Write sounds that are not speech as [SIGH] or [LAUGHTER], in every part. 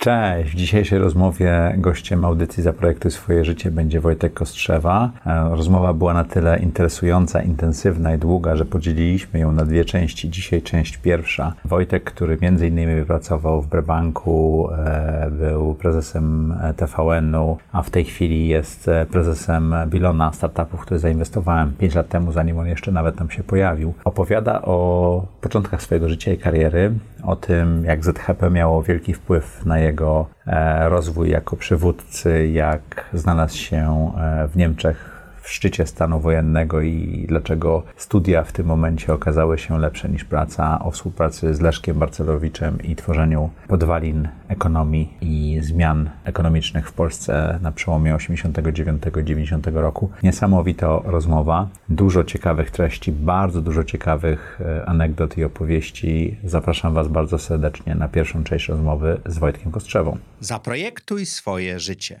Cześć! W dzisiejszej rozmowie gościem audycji Zaprojektuj swoje życie będzie Wojtek Kostrzewa. E, rozmowa była na tyle interesująca, intensywna i długa, że podzieliliśmy ją na dwie części. Dzisiaj część pierwsza. Wojtek, który między innymi pracował w Brebanku, e, był prezesem e, TVN-u, a w tej chwili jest prezesem Bilona, startupu, w który zainwestowałem 5 lat temu, zanim on jeszcze nawet tam się pojawił. Opowiada o początkach swojego życia i kariery, o tym, jak ZHP miało wielki wpływ na jego e, rozwój jako przywódcy, jak znalazł się e, w Niemczech szczycie stanu wojennego i dlaczego studia w tym momencie okazały się lepsze niż praca o współpracy z Leszkiem Barcelowiczem i tworzeniu podwalin ekonomii i zmian ekonomicznych w Polsce na przełomie 89-90 roku. Niesamowita rozmowa, dużo ciekawych treści, bardzo dużo ciekawych e, anegdot i opowieści. Zapraszam Was bardzo serdecznie na pierwszą część rozmowy z Wojtkiem Kostrzewą. Zaprojektuj swoje życie.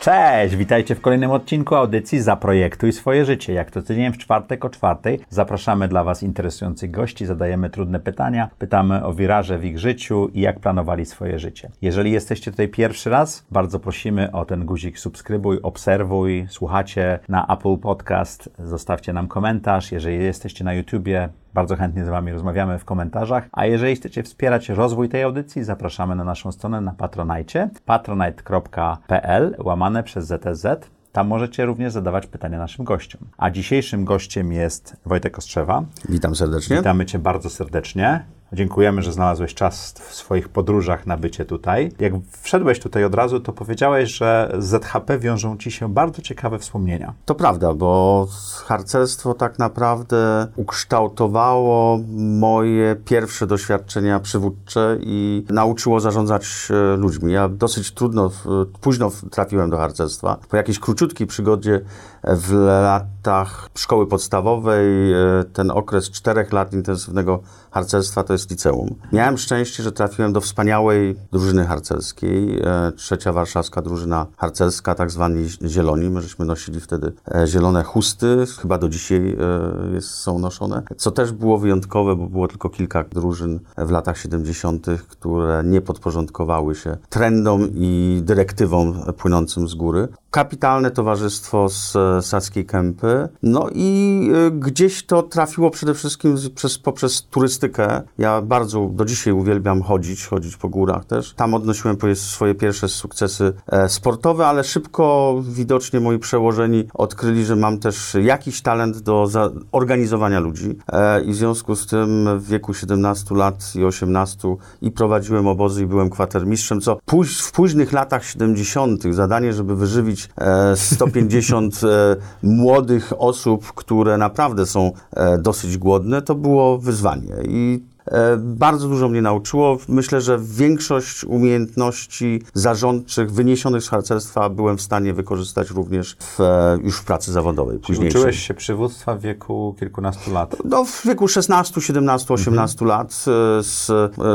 Cześć, witajcie w kolejnym odcinku audycji Zaprojektuj swoje życie. Jak to tydzień w czwartek o czwartej zapraszamy dla Was interesujących gości, zadajemy trudne pytania, pytamy o wiraże w ich życiu i jak planowali swoje życie. Jeżeli jesteście tutaj pierwszy raz, bardzo prosimy o ten guzik subskrybuj, obserwuj, słuchacie na Apple Podcast, zostawcie nam komentarz. Jeżeli jesteście na YouTubie, bardzo chętnie z Wami rozmawiamy w komentarzach. A jeżeli chcecie wspierać rozwój tej audycji, zapraszamy na naszą stronę na Patronite, patronite.pl łamane przez ZSZ. Tam możecie również zadawać pytania naszym gościom. A dzisiejszym gościem jest Wojtek Ostrzewa. Witam serdecznie. Witamy Cię bardzo serdecznie. Dziękujemy, że znalazłeś czas w swoich podróżach na bycie tutaj. Jak wszedłeś tutaj od razu, to powiedziałeś, że z ZHP wiążą ci się bardzo ciekawe wspomnienia. To prawda, bo harcerstwo tak naprawdę ukształtowało moje pierwsze doświadczenia przywódcze i nauczyło zarządzać e, ludźmi. Ja dosyć trudno, późno trafiłem do harcerstwa. Po jakiejś króciutkiej przygodzie w latach szkoły podstawowej, e, ten okres czterech lat intensywnego harcerstwa to jest liceum. Miałem szczęście, że trafiłem do wspaniałej drużyny harcerskiej, e, trzecia warszawska drużyna harcerska, tak zwani zieloni. My żeśmy nosili wtedy e, zielone chusty, chyba do dzisiaj jest, są noszone, co też było wyjątkowe, bo było tylko kilka drużyn w latach 70., które nie podporządkowały się trendom i dyrektywom płynącym z góry. Kapitalne towarzystwo z Saskiej Kępy. No i y, gdzieś to trafiło przede wszystkim przez, poprzez turystykę. Ja bardzo do dzisiaj uwielbiam chodzić, chodzić po górach też. Tam odnosiłem swoje pierwsze sukcesy e, sportowe, ale szybko widocznie moi przełożeni odkryli, że mam też jakiś talent do organizowania ludzi. E, I w związku z tym w wieku 17 lat i 18 i prowadziłem obozy i byłem kwatermistrzem, co w późnych latach 70. zadanie, żeby wyżywić 150 e, młodych osób, które naprawdę są e, dosyć głodne, to było wyzwanie. I E, bardzo dużo mnie nauczyło. Myślę, że większość umiejętności zarządczych wyniesionych z harcerstwa byłem w stanie wykorzystać również w, e, już w pracy zawodowej. Czyli uczyłeś się przywództwa w wieku kilkunastu lat? No, w wieku 16, 17, 18 mhm. lat e, z,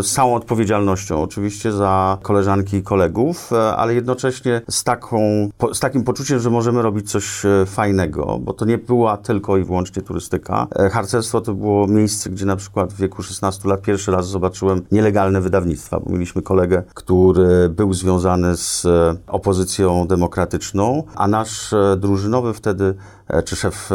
z całą odpowiedzialnością oczywiście za koleżanki i kolegów, ale jednocześnie z, taką, z takim poczuciem, że możemy robić coś fajnego, bo to nie była tylko i wyłącznie turystyka. Harcerstwo to było miejsce, gdzie na przykład w wieku 16 lat pierwszy raz zobaczyłem nielegalne wydawnictwa, bo mieliśmy kolegę, który był związany z e, opozycją demokratyczną, a nasz e, drużynowy wtedy E, czy szef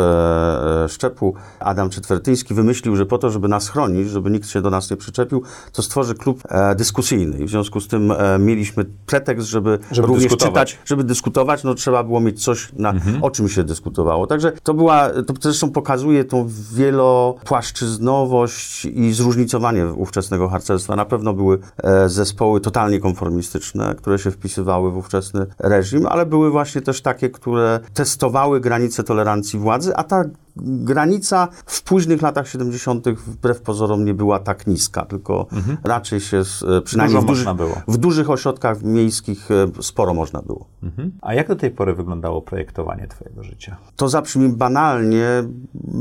szczepu Adam Czytwertyński wymyślił, że po to, żeby nas chronić, żeby nikt się do nas nie przyczepił, to stworzy klub dyskusyjny. I w związku z tym mieliśmy pretekst, żeby, żeby również dyskutować. czytać, żeby dyskutować, no trzeba było mieć coś, na, mhm. o czym się dyskutowało. Także to była, to zresztą pokazuje tą wielopłaszczyznowość i zróżnicowanie ówczesnego harcerstwa. Na pewno były zespoły totalnie konformistyczne, które się wpisywały w ówczesny reżim, ale były właśnie też takie, które testowały granice tolerancji władzy, a ta granica w późnych latach 70. wbrew pozorom nie była tak niska, tylko raczej się, e, przynajmniej Mhm. W, duży, w dużych ośrodkach miejskich e, sporo można było. Mhm. A jak do tej pory wyglądało projektowanie Twojego życia? To zabrzmi banalnie,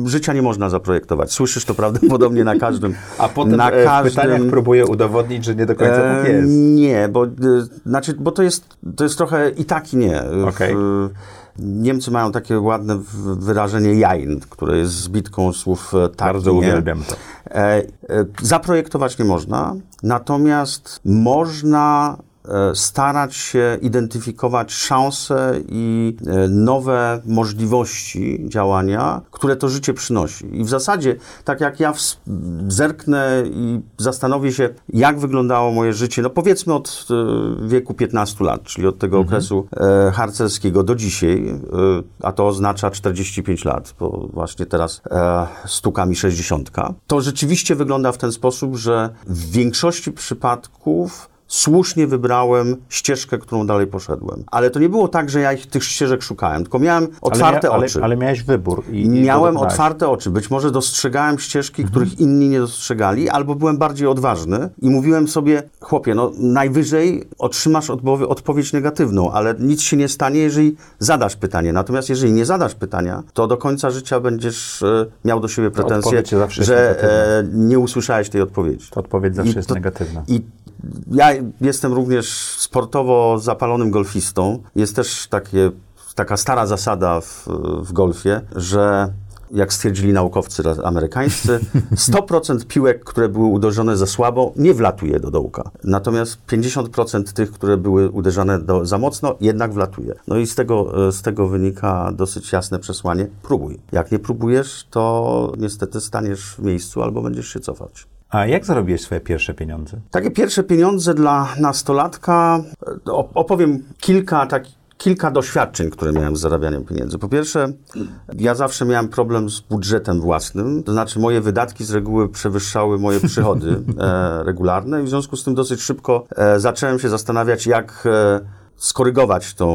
życia nie można zaprojektować. Słyszysz to prawdopodobnie [LAUGHS] na każdym. A potem na e, w każdym, pytaniach próbuję udowodnić, że nie do końca tak E, jest. Nie, bo, e, znaczy, bo to, jest, to jest trochę i tak i nie. W- Okej. Niemcy mają takie ładne wyrażenie jain, które jest zbitką słów tak Bardzo nie. uwielbiam to. E, e, zaprojektować nie można, natomiast można starać się identyfikować szanse i e, nowe możliwości działania, które to życie przynosi. I w zasadzie, tak jak ja zerknę i zastanowię się, jak wyglądało moje życie, no powiedzmy od e, wieku 15 lat, czyli od tego okresu e, harcerskiego do dzisiaj, e, a to oznacza 45 lat, bo właśnie teraz e, stuka mi 60, to rzeczywiście wygląda w ten sposób, że w większości przypadków słusznie wybrałem ścieżkę, którą dalej poszedłem. Ale to nie było tak, że ja ich, tych ścieżek szukałem, tylko miałem otwarte ale, mia- oczy. Ale, ale miałeś wybór. I, i Miałem dokonałeś. otwarte oczy. Być może dostrzegałem ścieżki, Mhm. których inni nie dostrzegali, albo byłem bardziej odważny i mówiłem sobie, chłopie, no najwyżej otrzymasz odbo- odpowiedź negatywną, ale nic się nie stanie, jeżeli zadasz pytanie. Natomiast jeżeli nie zadasz pytania, to do końca życia będziesz e, miał do siebie pretensje, że e, nie usłyszałeś tej odpowiedzi. To odpowiedź zawsze I jest to- negatywna. I ja jestem również sportowo zapalonym golfistą. Jest też takie, taka stara zasada w, w golfie, że jak stwierdzili naukowcy amerykańscy, [LAUGHS] 100% piłek, które były uderzone za słabo, nie wlatuje do dołka. Natomiast 50% tych, które były uderzane do, za mocno, jednak wlatuje. No i z tego, e, z tego wynika dosyć jasne przesłanie. Próbuj. Jak nie próbujesz, to niestety staniesz w miejscu albo będziesz się cofać. A jak zarobiłeś swoje pierwsze pieniądze? Takie pierwsze pieniądze dla nastolatka. e, op- Opowiem kilka takich. Kilka doświadczeń, które miałem z zarabianiem pieniędzy. Po pierwsze, ja zawsze miałem problem z budżetem własnym, to znaczy moje wydatki z reguły przewyższały moje przychody [LAUGHS] e, regularne i w związku z tym dosyć szybko e, zacząłem się zastanawiać, jak e, skorygować tą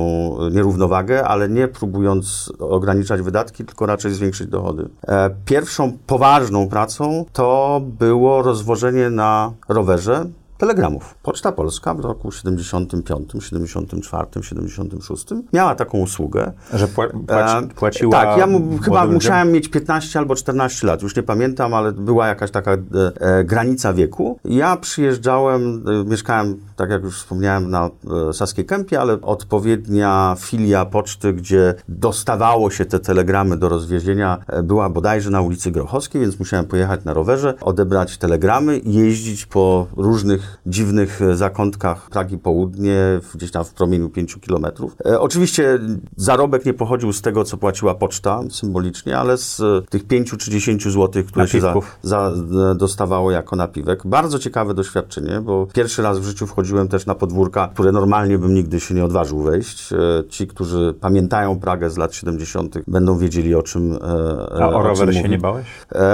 nierównowagę, ale nie próbując ograniczać wydatki, tylko raczej zwiększyć dochody. E, Pierwszą poważną pracą to było rozwożenie na rowerze telegramów. Poczta Polska w roku 75, 74, 76 miała taką usługę. Że pła- płaci, E, płaciła Tak, ja mu, chyba ludziom? musiałem mieć 15 albo 14 lat, już nie pamiętam, ale była jakaś taka e, e, granica wieku. Ja przyjeżdżałem, e, mieszkałem, tak jak już wspomniałem, na e, Saskiej Kępie, ale odpowiednia filia poczty, gdzie dostawało się te telegramy do rozwiezienia, e, była bodajże na ulicy Grochowskiej, więc musiałem pojechać na rowerze, odebrać telegramy jeździć po różnych dziwnych e, zakątkach Pragi Południe, gdzieś tam w promieniu 5 kilometrów. E, oczywiście zarobek nie pochodził z tego, co płaciła poczta symbolicznie, ale z e, tych 5 czy 10 zł, które się za, za, dostawało jako napiwek. Bardzo ciekawe doświadczenie, bo pierwszy raz w życiu wchodziłem też na podwórka, które normalnie bym nigdy się nie odważył wejść. Ci, którzy pamiętają Pragę z lat 70., będą wiedzieli o czym. A o czym rower się nie bałeś?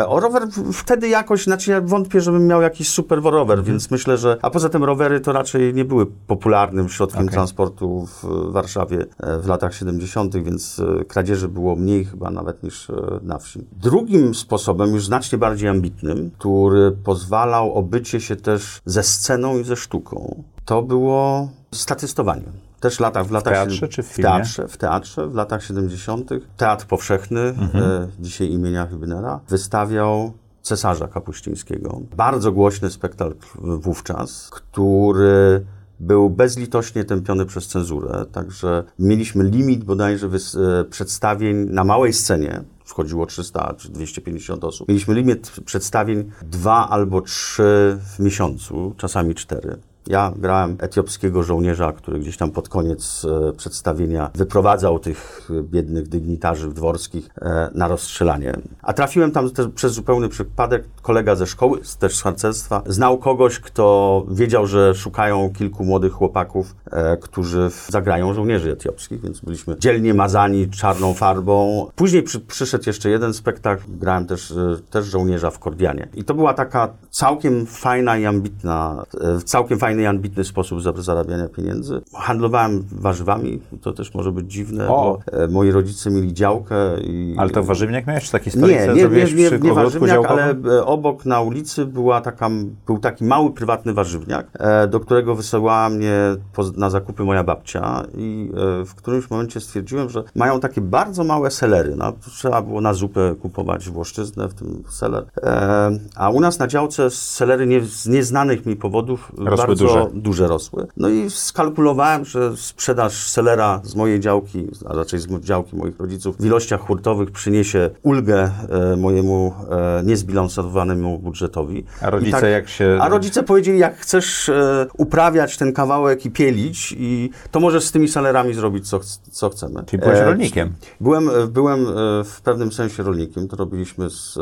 O rower wtedy jakoś, znaczy ja wątpię, żebym miał jakiś super rower, Mhm. więc myślę, że. A poza tym rowery to raczej nie były popularnym środkiem Okej. transportu w Warszawie e, w latach 70., więc e, kradzieży było mniej chyba nawet niż e, na wsi. Drugim sposobem, już znacznie bardziej ambitnym, który pozwalał o bycie się też ze sceną i ze sztuką, to było statystowanie. Też w latach, w latach teatrze siedem- czy w w filmie? teatrze, w teatrze w latach 70. Teatr Powszechny, Mhm. e, dzisiaj imienia Hübnera, wystawiał Cesarza Kapuścińskiego. Bardzo głośny spektakl wówczas, który był bezlitośnie tępiony przez cenzurę, także mieliśmy limit bodajże e, przedstawień na małej scenie, wchodziło 300 czy 250 osób. Mieliśmy limit przedstawień dwa albo trzy w miesiącu, czasami cztery. Ja grałem etiopskiego żołnierza, który gdzieś tam pod koniec e, przedstawienia wyprowadzał tych e, biednych dygnitarzy dworskich e, na rozstrzelanie. A trafiłem tam też przez zupełny przypadek. Kolega ze szkoły, też z harcerstwa, znał kogoś, kto wiedział, że szukają kilku młodych chłopaków, którzy zagrają żołnierzy etiopskich, więc byliśmy dzielnie mazani czarną farbą. Później przy, przyszedł jeszcze jeden spektakl, grałem też, też żołnierza w Kordianie. I to była taka całkiem fajna i ambitna, całkiem fajny fajny i ambitny sposób za- zarabiania pieniędzy. Handlowałem warzywami, to też może być dziwne, O! bo e, moi rodzice mieli działkę i... Ale to warzywniak miałeś, czy taki Nie, stolice nie, nie, nie, nie ogródku warzywniak, ale e, obok na ulicy była taka, był taki mały, prywatny warzywniak, e, do którego wysyłała mnie na zakupy moja babcia i w którymś momencie stwierdziłem, że mają takie bardzo małe selery. No, trzeba było na zupę kupować włoszczyznę, w tym seler. A u nas na działce selery nie, z nieznanych mi powodów Rosły bardzo duże. duże rosły. No i skalkulowałem, że sprzedaż selera z mojej działki, a raczej z działki moich rodziców w ilościach hurtowych przyniesie ulgę e, mojemu e, niezbilansowanemu budżetowi. A rodzice tak- jak się... A rodzice powiedzieli, jak chcesz e, uprawiać ten kawałek i pielić, i to możesz z tymi selerami zrobić, co, co chcemy. Czyli byłeś E, rolnikiem. Byłem, e, byłem e, w pewnym sensie rolnikiem, to robiliśmy z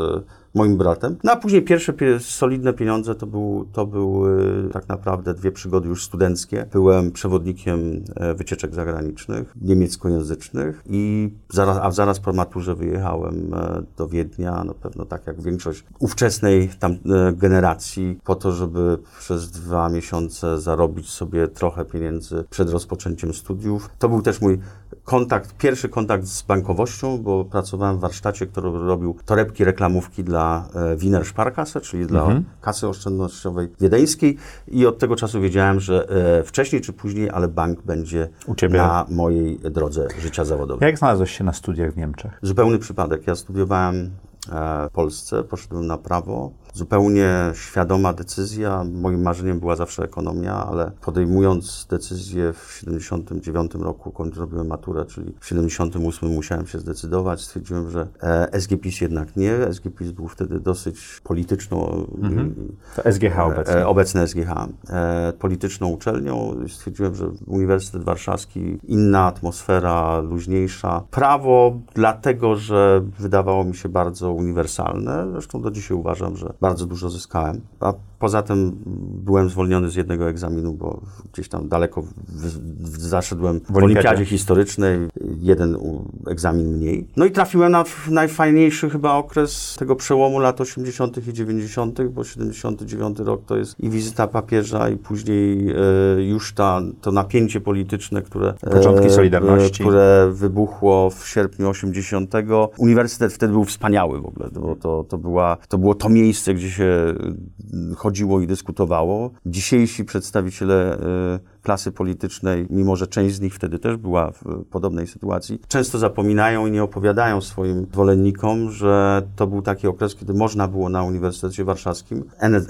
moim bratem. No a później pierwsze pie, solidne pieniądze to, to były tak naprawdę dwie przygody już studenckie. Byłem przewodnikiem e, wycieczek zagranicznych, niemieckojęzycznych i zaraz, a zaraz po maturze wyjechałem e, do Wiednia, no pewno tak jak większość ówczesnej tam e, generacji, po to, żeby przez dwa miesiące zarobić sobie trochę pieniędzy przed rozpoczęciem studiów. To był też mój kontakt, pierwszy kontakt z bankowością, bo pracowałem w warsztacie, który robił torebki, reklamówki dla e, Wiener Sparkasse, czyli dla kasy oszczędnościowej wiedeńskiej i od tego czasu wiedziałem, że e, wcześniej czy później, ale bank będzie na mojej drodze życia zawodowego. Jak znalazłeś się na studiach w Niemczech? Zupełny przypadek. Ja studiowałem e, w Polsce, poszedłem na prawo. Zupełnie świadoma decyzja. Moim marzeniem była zawsze ekonomia, ale podejmując decyzję w 79 roku, końcu zrobiłem maturę, czyli w 78 musiałem się zdecydować. Stwierdziłem, że e, SGPiS jednak nie. SGPiS był wtedy dosyć polityczną To SGH obecnie. E, obecne SGH, e, polityczną uczelnią. Stwierdziłem, że Uniwersytet Warszawski, inna atmosfera, luźniejsza. Prawo, dlatego, że wydawało mi się bardzo uniwersalne. Zresztą do dzisiaj uważam, że bardzo dużo zyskałem. A poza tym byłem zwolniony z jednego egzaminu, bo gdzieś tam daleko w, w, zaszedłem w, olimpiadzie. historycznej, jeden egzamin mniej. No i trafiłem na najfajniejszy chyba okres tego przełomu lat 80. i 90., bo 79 rok to jest i wizyta papieża, i później e, już ta, to napięcie polityczne, które, Początki Solidarności. które wybuchło w sierpniu 80. Uniwersytet wtedy był wspaniały w ogóle, bo to, to, była, to było to miejsce, gdzie się y, chodziło i dyskutowało. Dzisiejsi przedstawiciele y, klasy politycznej, mimo że część z nich wtedy też była w podobnej sytuacji, często zapominają i nie opowiadają swoim zwolennikom, że to był taki okres, kiedy można było na Uniwersytecie Warszawskim,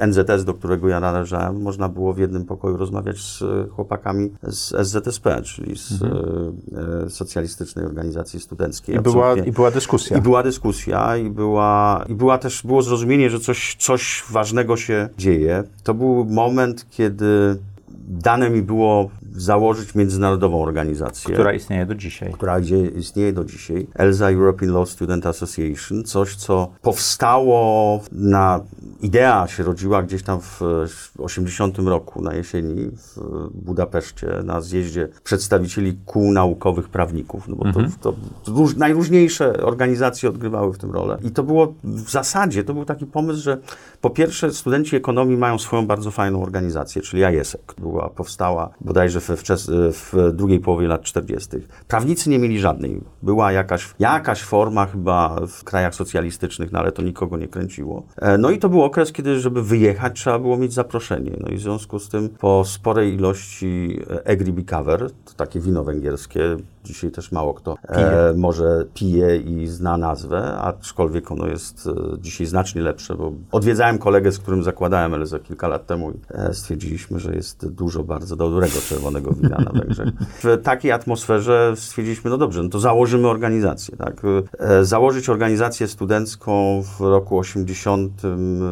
NZS, do którego ja należałem, można było w jednym pokoju rozmawiać z chłopakami z SZSP, czyli z e, e, Socjalistycznej Organizacji Studenckiej. I była. I była dyskusja. I była dyskusja, i była, i była też, było zrozumienie, że coś, coś ważnego się dzieje. To był moment, kiedy dane mi było założyć międzynarodową organizację która istnieje do dzisiaj. która istnieje do dzisiaj, ELSA European Law Student Association, coś co powstało na, idea się rodziła gdzieś tam w 80 roku na jesieni w Budapeszcie na zjeździe przedstawicieli kół naukowych prawników, no bo to, to róż, najróżniejsze organizacje odgrywały w tym rolę. I to było w zasadzie, to był taki pomysł, że po pierwsze studenci ekonomii mają swoją bardzo fajną organizację, czyli IESEC. Była, powstała bodajże we wczes, w drugiej połowie lat 40. Prawnicy nie mieli żadnej. Była jakaś, jakaś forma chyba w krajach socjalistycznych, no ale to nikogo nie kręciło. E, No i to był okres, kiedy żeby wyjechać trzeba było mieć zaproszenie. No i w związku z tym po sporej ilości e, Egri Cover, to takie wino węgierskie, dzisiaj też mało kto e, może pije i zna nazwę, aczkolwiek ono jest e, dzisiaj znacznie lepsze, bo odwiedzałem kolegę, z którym zakładałem LZ kilka lat temu i e, stwierdziliśmy, że jest dużo bardzo dobrego czerwonego wina [LAUGHS] na Węgrzech. W takiej atmosferze stwierdziliśmy, no dobrze, no to założymy organizację. Tak? E, założyć organizację studencką w roku 80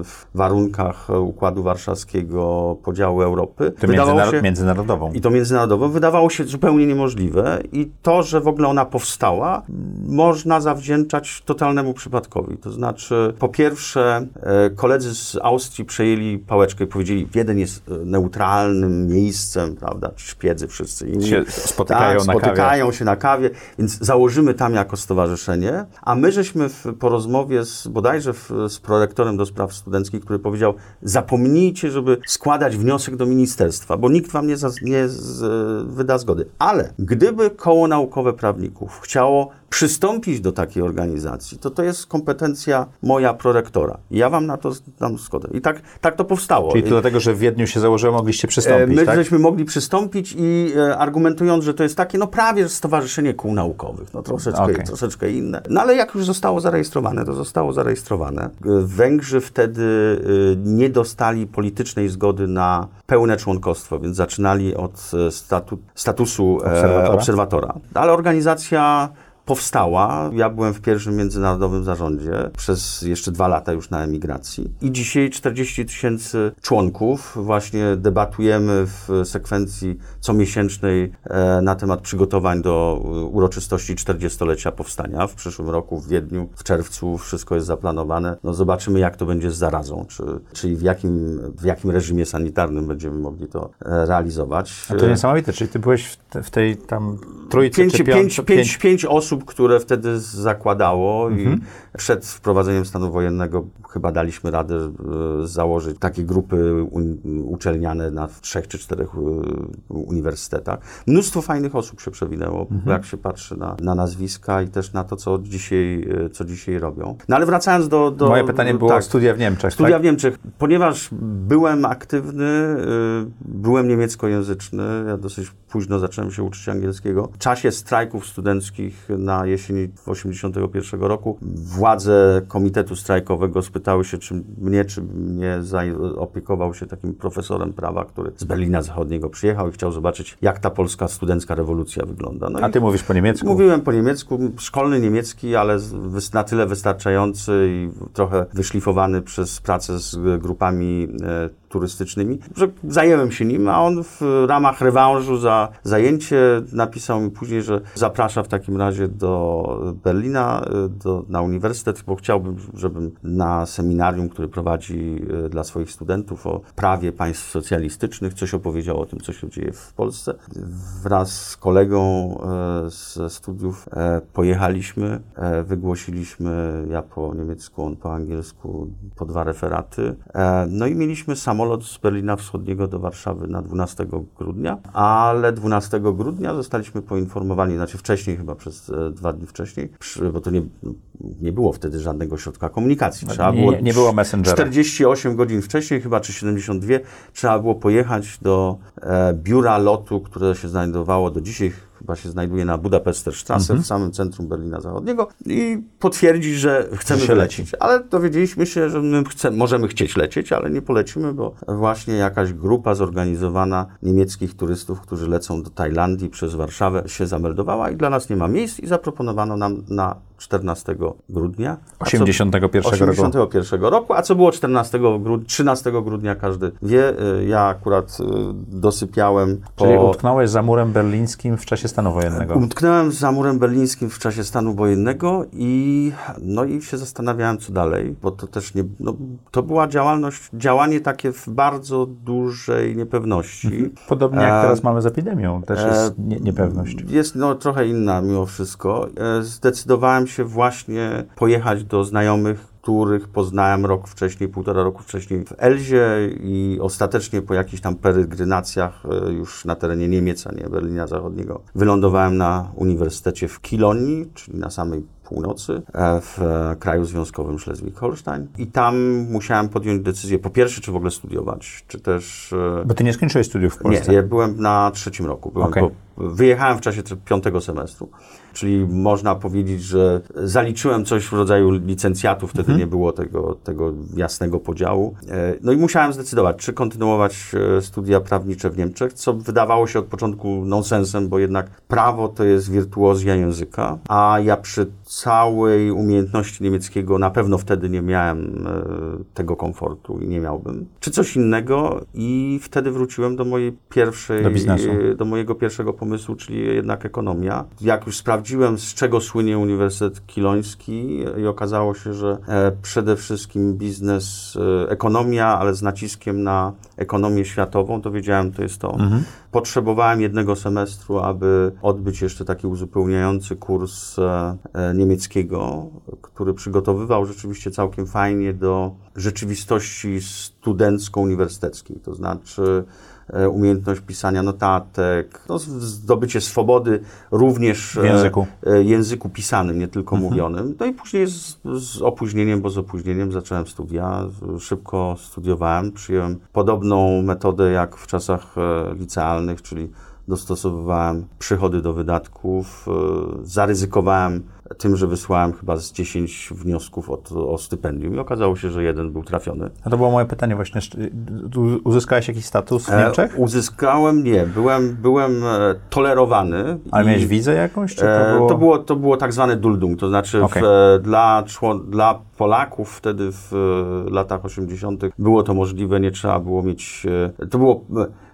w warunkach Układu Warszawskiego, podziału Europy. To się- międzynarodową. i to międzynarodowo wydawało się zupełnie niemożliwe i to, że w ogóle ona powstała, można zawdzięczać totalnemu przypadkowi. To znaczy, po pierwsze, e, koledzy z Austrii przejęli pałeczkę i powiedzieli, Wiedeń jest e, neutralnym miejscem, prawda, szpiedzy wszyscy inni. Się spotykają tak, na kawie. spotykają się na kawie, więc założymy tam jako stowarzyszenie, a my żeśmy w, po rozmowie z, bodajże w, z prorektorem do spraw studenckich Studencki, który powiedział, zapomnijcie, żeby składać wniosek do ministerstwa, bo nikt wam nie, za, nie z, wyda zgody. Ale gdyby koło naukowe prawników chciało przystąpić do takiej organizacji, to to jest kompetencja moja prorektora. Ja wam na to dam zgodę. I tak, tak to powstało. Czyli to dlatego, że w Wiedniu się założyło, mogliście przystąpić, My tak? żeśmy mogli przystąpić i e, argumentując, że to jest takie, no prawie stowarzyszenie kół naukowych, no troszeczkę, Okej. troszeczkę inne. No ale jak już zostało zarejestrowane, to zostało zarejestrowane. E, Węgrzy wtedy e, nie dostali politycznej zgody na pełne członkostwo, więc zaczynali od e, statu, statusu e, Obserwatora? obserwatora. Ale organizacja powstała. Ja byłem w pierwszym międzynarodowym zarządzie przez jeszcze dwa lata już na emigracji. I dzisiaj 40 tysięcy członków. Właśnie debatujemy w sekwencji comiesięcznej e, na temat przygotowań do e, uroczystości 40-lecia powstania. W przyszłym roku w Wiedniu, w czerwcu wszystko jest zaplanowane. No zobaczymy, jak to będzie z zarazą, czy, czyli w jakim, w jakim reżimie sanitarnym będziemy mogli to e, realizować. A to niesamowite, czyli ty byłeś w, te, w tej tam trójce Pięć, czy pięć, pięć, pięć osób, które wtedy zakładało Mhm. i przed wprowadzeniem stanu wojennego chyba daliśmy radę e, założyć takie grupy uczelniane na trzech czy czterech e, uniwersytetach. Mnóstwo fajnych osób się przewinęło, Mhm. jak się patrzy na, na nazwiska i też na to, co dzisiaj, e, co dzisiaj robią. No ale wracając do... do Moje pytanie było tak, studia w Niemczech, Studia tak? w Niemczech. Ponieważ byłem aktywny, byłem niemieckojęzyczny, ja dosyć późno zacząłem się uczyć angielskiego. W czasie strajków studenckich na jesieni 1981 roku władze Komitetu Strajkowego spytały się, czy mnie, czy mnie zaopiekował się takim profesorem prawa, który z Berlina Zachodniego przyjechał i chciał zobaczyć, jak ta polska studencka rewolucja wygląda. No A ty mówisz po niemiecku? Mówiłem po niemiecku, szkolny niemiecki, ale na tyle wystarczający i trochę wyszlifowany przez pracę z grupami e, turystycznymi, że zajęłem się nim, a on w ramach rewanżu za zajęcie napisał mi później, że zaprasza w takim razie do Berlina, e, do, na uniwersytet, bo chciałbym, żebym na seminarium, który prowadzi e, dla swoich studentów o prawie państw socjalistycznych, coś opowiedział o tym, co się dzieje w Polsce. Wraz z kolegą e, ze studiów pojechaliśmy, wygłosiliśmy, ja po niemiecku, on po angielsku, po dwa referaty. No i mieliśmy samolot z Berlina Wschodniego do Warszawy na 12 grudnia, ale 12 grudnia zostaliśmy poinformowani, znaczy wcześniej chyba, przez e, dwa dni wcześniej, bo to nie, nie było wtedy żadnego środka komunikacji. Trzeba Nie- było nie było Messengera. 48 godzin wcześniej, chyba czy 72, trzeba było pojechać do e, biura lotu, które się znajdowało do dzisiaj, chyba się znajduje na Budapesterstrasse Mhm. w samym centrum Berlina Zachodniego i potwierdzić, że chcemy się wylecieć. Ale dowiedzieliśmy się, że my chce, możemy chcieć lecieć, ale nie polecimy, bo właśnie jakaś grupa zorganizowana niemieckich turystów, którzy lecą do Tajlandii przez Warszawę się zameldowała i dla nas nie ma miejsc i zaproponowano nam na 14 grudnia. A co- 81 roku. 81 roku, a co było 14 grudnia, 13 grudnia każdy wie. Y, Ja akurat y, dosypiałem po... Czyli utknąłeś za murem berlińskim w czasie stanu wojennego. Utknąłem za murem berlińskim w czasie stanu wojennego i no i się zastanawiałem, co dalej, bo to też nie, no, to była działalność, działanie takie w bardzo dużej niepewności. Podobnie jak E, teraz mamy z epidemią, też e, jest nie, niepewność. Jest no, trochę inna mimo wszystko. E, Zdecydowałem się właśnie pojechać do znajomych, których poznałem rok wcześniej, półtora roku wcześniej w Elzie i ostatecznie po jakichś tam peregrinacjach e, już na terenie Niemiec, a nie Berlina Zachodniego, wylądowałem na Uniwersytecie w Kilonii, czyli na samej północy, e, w e, kraju związkowym Schleswig-Holstein. I tam musiałem podjąć decyzję, po pierwsze, czy w ogóle studiować, czy też... Bo ty nie skończyłeś studiów w Polsce. nie, ja byłem na trzecim roku. Byłem Okej. po, wyjechałem w czasie piątego semestru, czyli można powiedzieć, że zaliczyłem coś w rodzaju licencjatu, wtedy Mhm. nie było tego, tego jasnego podziału. E, No i musiałem zdecydować, czy kontynuować e, studia prawnicze w Niemczech, co wydawało się od początku nonsensem, bo jednak prawo to jest wirtuozja języka, a ja przy całej umiejętności niemieckiego na pewno wtedy nie miałem e, tego komfortu i nie miałbym. Czy coś innego i wtedy wróciłem do mojej pierwszej, Do biznesu. do mojego pierwszego pomysłu, czyli jednak ekonomia. Jak już sprawdziłem, z czego słynie Uniwersytet Kiloński i okazało się, że e, przede wszystkim biznes, e, ekonomia, ale z naciskiem na ekonomię światową, to wiedziałem, to jest to. potrzebowałem jednego semestru, aby odbyć jeszcze taki uzupełniający kurs e, niemieckiego, który przygotowywał rzeczywiście całkiem fajnie do rzeczywistości studencko-uniwersyteckiej. To znaczy umiejętność pisania notatek, no, zdobycie swobody również w języku, e, języku pisanym, nie tylko mhm. mówionym. No i później z, z, opóźnieniem, bo z opóźnieniem zacząłem studia, szybko studiowałem, przyjąłem podobną metodę jak w czasach e, licealnych, czyli dostosowywałem przychody do wydatków, zaryzykowałem tym, że wysłałem chyba z 10 wniosków od, o stypendium i okazało się, że jeden był trafiony. A to było moje pytanie właśnie, uzyskałeś jakiś status w e, Niemczech? E, uzyskałem, nie, byłem, byłem e, tolerowany. Ale miałeś wizę jakąś? To było... to, było... to było tak zwane duldung, to znaczy okay. w, e, dla, dla Polaków wtedy w latach 80. było to możliwe, nie trzeba było mieć, to było E,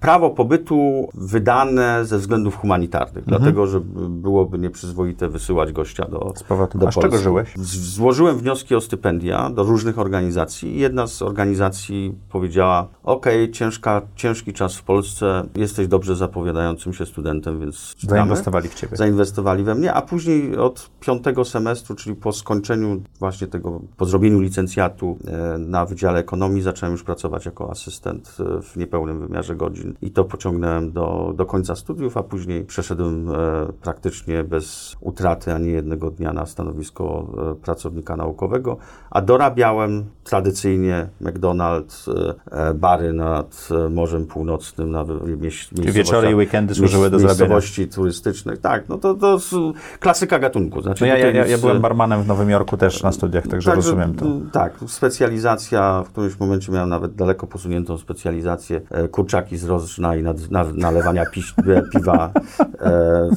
prawo pobytu wydane ze względów humanitarnych, mhm. dlatego że byłoby nieprzyzwoite wysyłać gościa do, z powrotu do A z czego żyłeś? Złożyłem wnioski o stypendia do różnych organizacji jedna z organizacji powiedziała, ok, ciężka, ciężki czas w Polsce, jesteś dobrze zapowiadającym się studentem, więc Zainwestowali w Ciebie. Zainwestowali we mnie, a później od piątego semestru, czyli po skończeniu właśnie tego, po zrobieniu licencjatu e, na Wydziale Ekonomii zacząłem już pracować jako asystent e, w niepełnym wymiarze wymiarze godzin i to pociągnąłem do, do końca studiów, a później przeszedłem e, praktycznie bez utraty ani jednego dnia na stanowisko e, pracownika naukowego, a dorabiałem tradycyjnie McDonald's, e, bary nad Morzem Północnym, na miejscowościach. Wieczory i weekendy służyły do zarabiania. Miejscowości turystycznych, tak, no to, to klasyka gatunku. Znaczy, no ja, ja, ja, byłem barmanem w Nowym Jorku też na studiach, także tak, rozumiem to. Tak, specjalizacja, w którymś momencie miałem nawet daleko posuniętą specjalizację e, kurczaki z rożna i nad, na, nalewania piś, piwa e,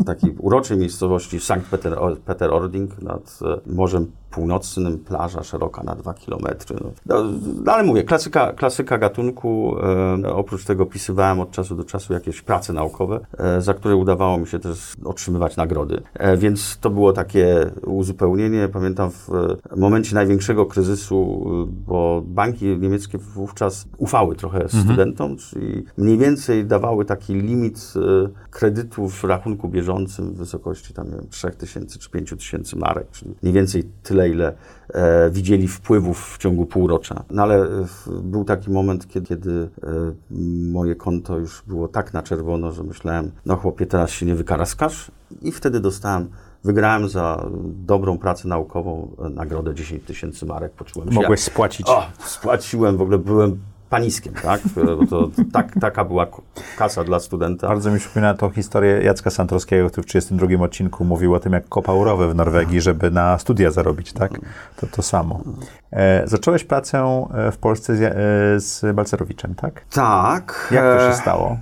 w takiej uroczej miejscowości Sankt Peter, Peter Ording nad Morzem północnym, plaża szeroka na dwa kilometry. No, no, no, ale mówię, klasyka, klasyka gatunku. E, oprócz tego pisywałem od czasu do czasu jakieś prace naukowe, e, za które udawało mi się też otrzymywać nagrody. E, więc to było takie uzupełnienie. Pamiętam w momencie największego kryzysu, bo banki niemieckie wówczas ufały trochę mhm. studentom, czyli mniej więcej dawały taki limit e, kredytów w rachunku bieżącym w wysokości tam, nie wiem, 3000 czy 5000 marek, czyli mniej więcej tyle tyle, ile e, widzieli wpływów w ciągu półrocza. No ale e, był taki moment, kiedy, kiedy e, moje konto już było tak na czerwono, że myślałem, no chłopie, teraz się nie wykaraskasz i wtedy dostałem Wygrałem za dobrą pracę naukową nagrodę 10 tysięcy marek. Poczułem się. Mogłeś spłacić. O, spłaciłem, w ogóle byłem paniskiem, tak? Bo to, tak, taka była kasa dla studenta. Bardzo mi przypomina tą historię Jacka Santorskiego, który w 32 odcinku mówił o tym, jak kopał rowy w Norwegii, żeby na studia zarobić, tak? To to samo. E, zacząłeś pracę e, w Polsce z, e, z Balcerowiczem, tak? Tak. Jak to się e, stało?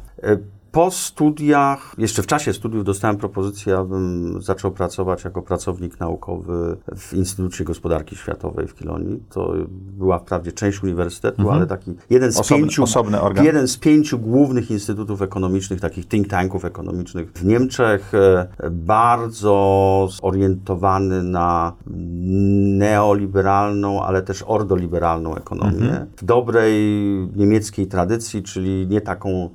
E, po studiach, jeszcze w czasie studiów dostałem propozycję, abym zaczął pracować jako pracownik naukowy w Instytucie Gospodarki Światowej w Kilonii. To była wprawdzie część uniwersytetu, mhm. ale taki jeden z, osobny, pięciu, osobny organ. jeden z pięciu głównych instytutów ekonomicznych, takich think tanków ekonomicznych w Niemczech, e, bardzo zorientowany na neoliberalną, ale też ordoliberalną ekonomię. Mhm. W dobrej niemieckiej tradycji, czyli nie taką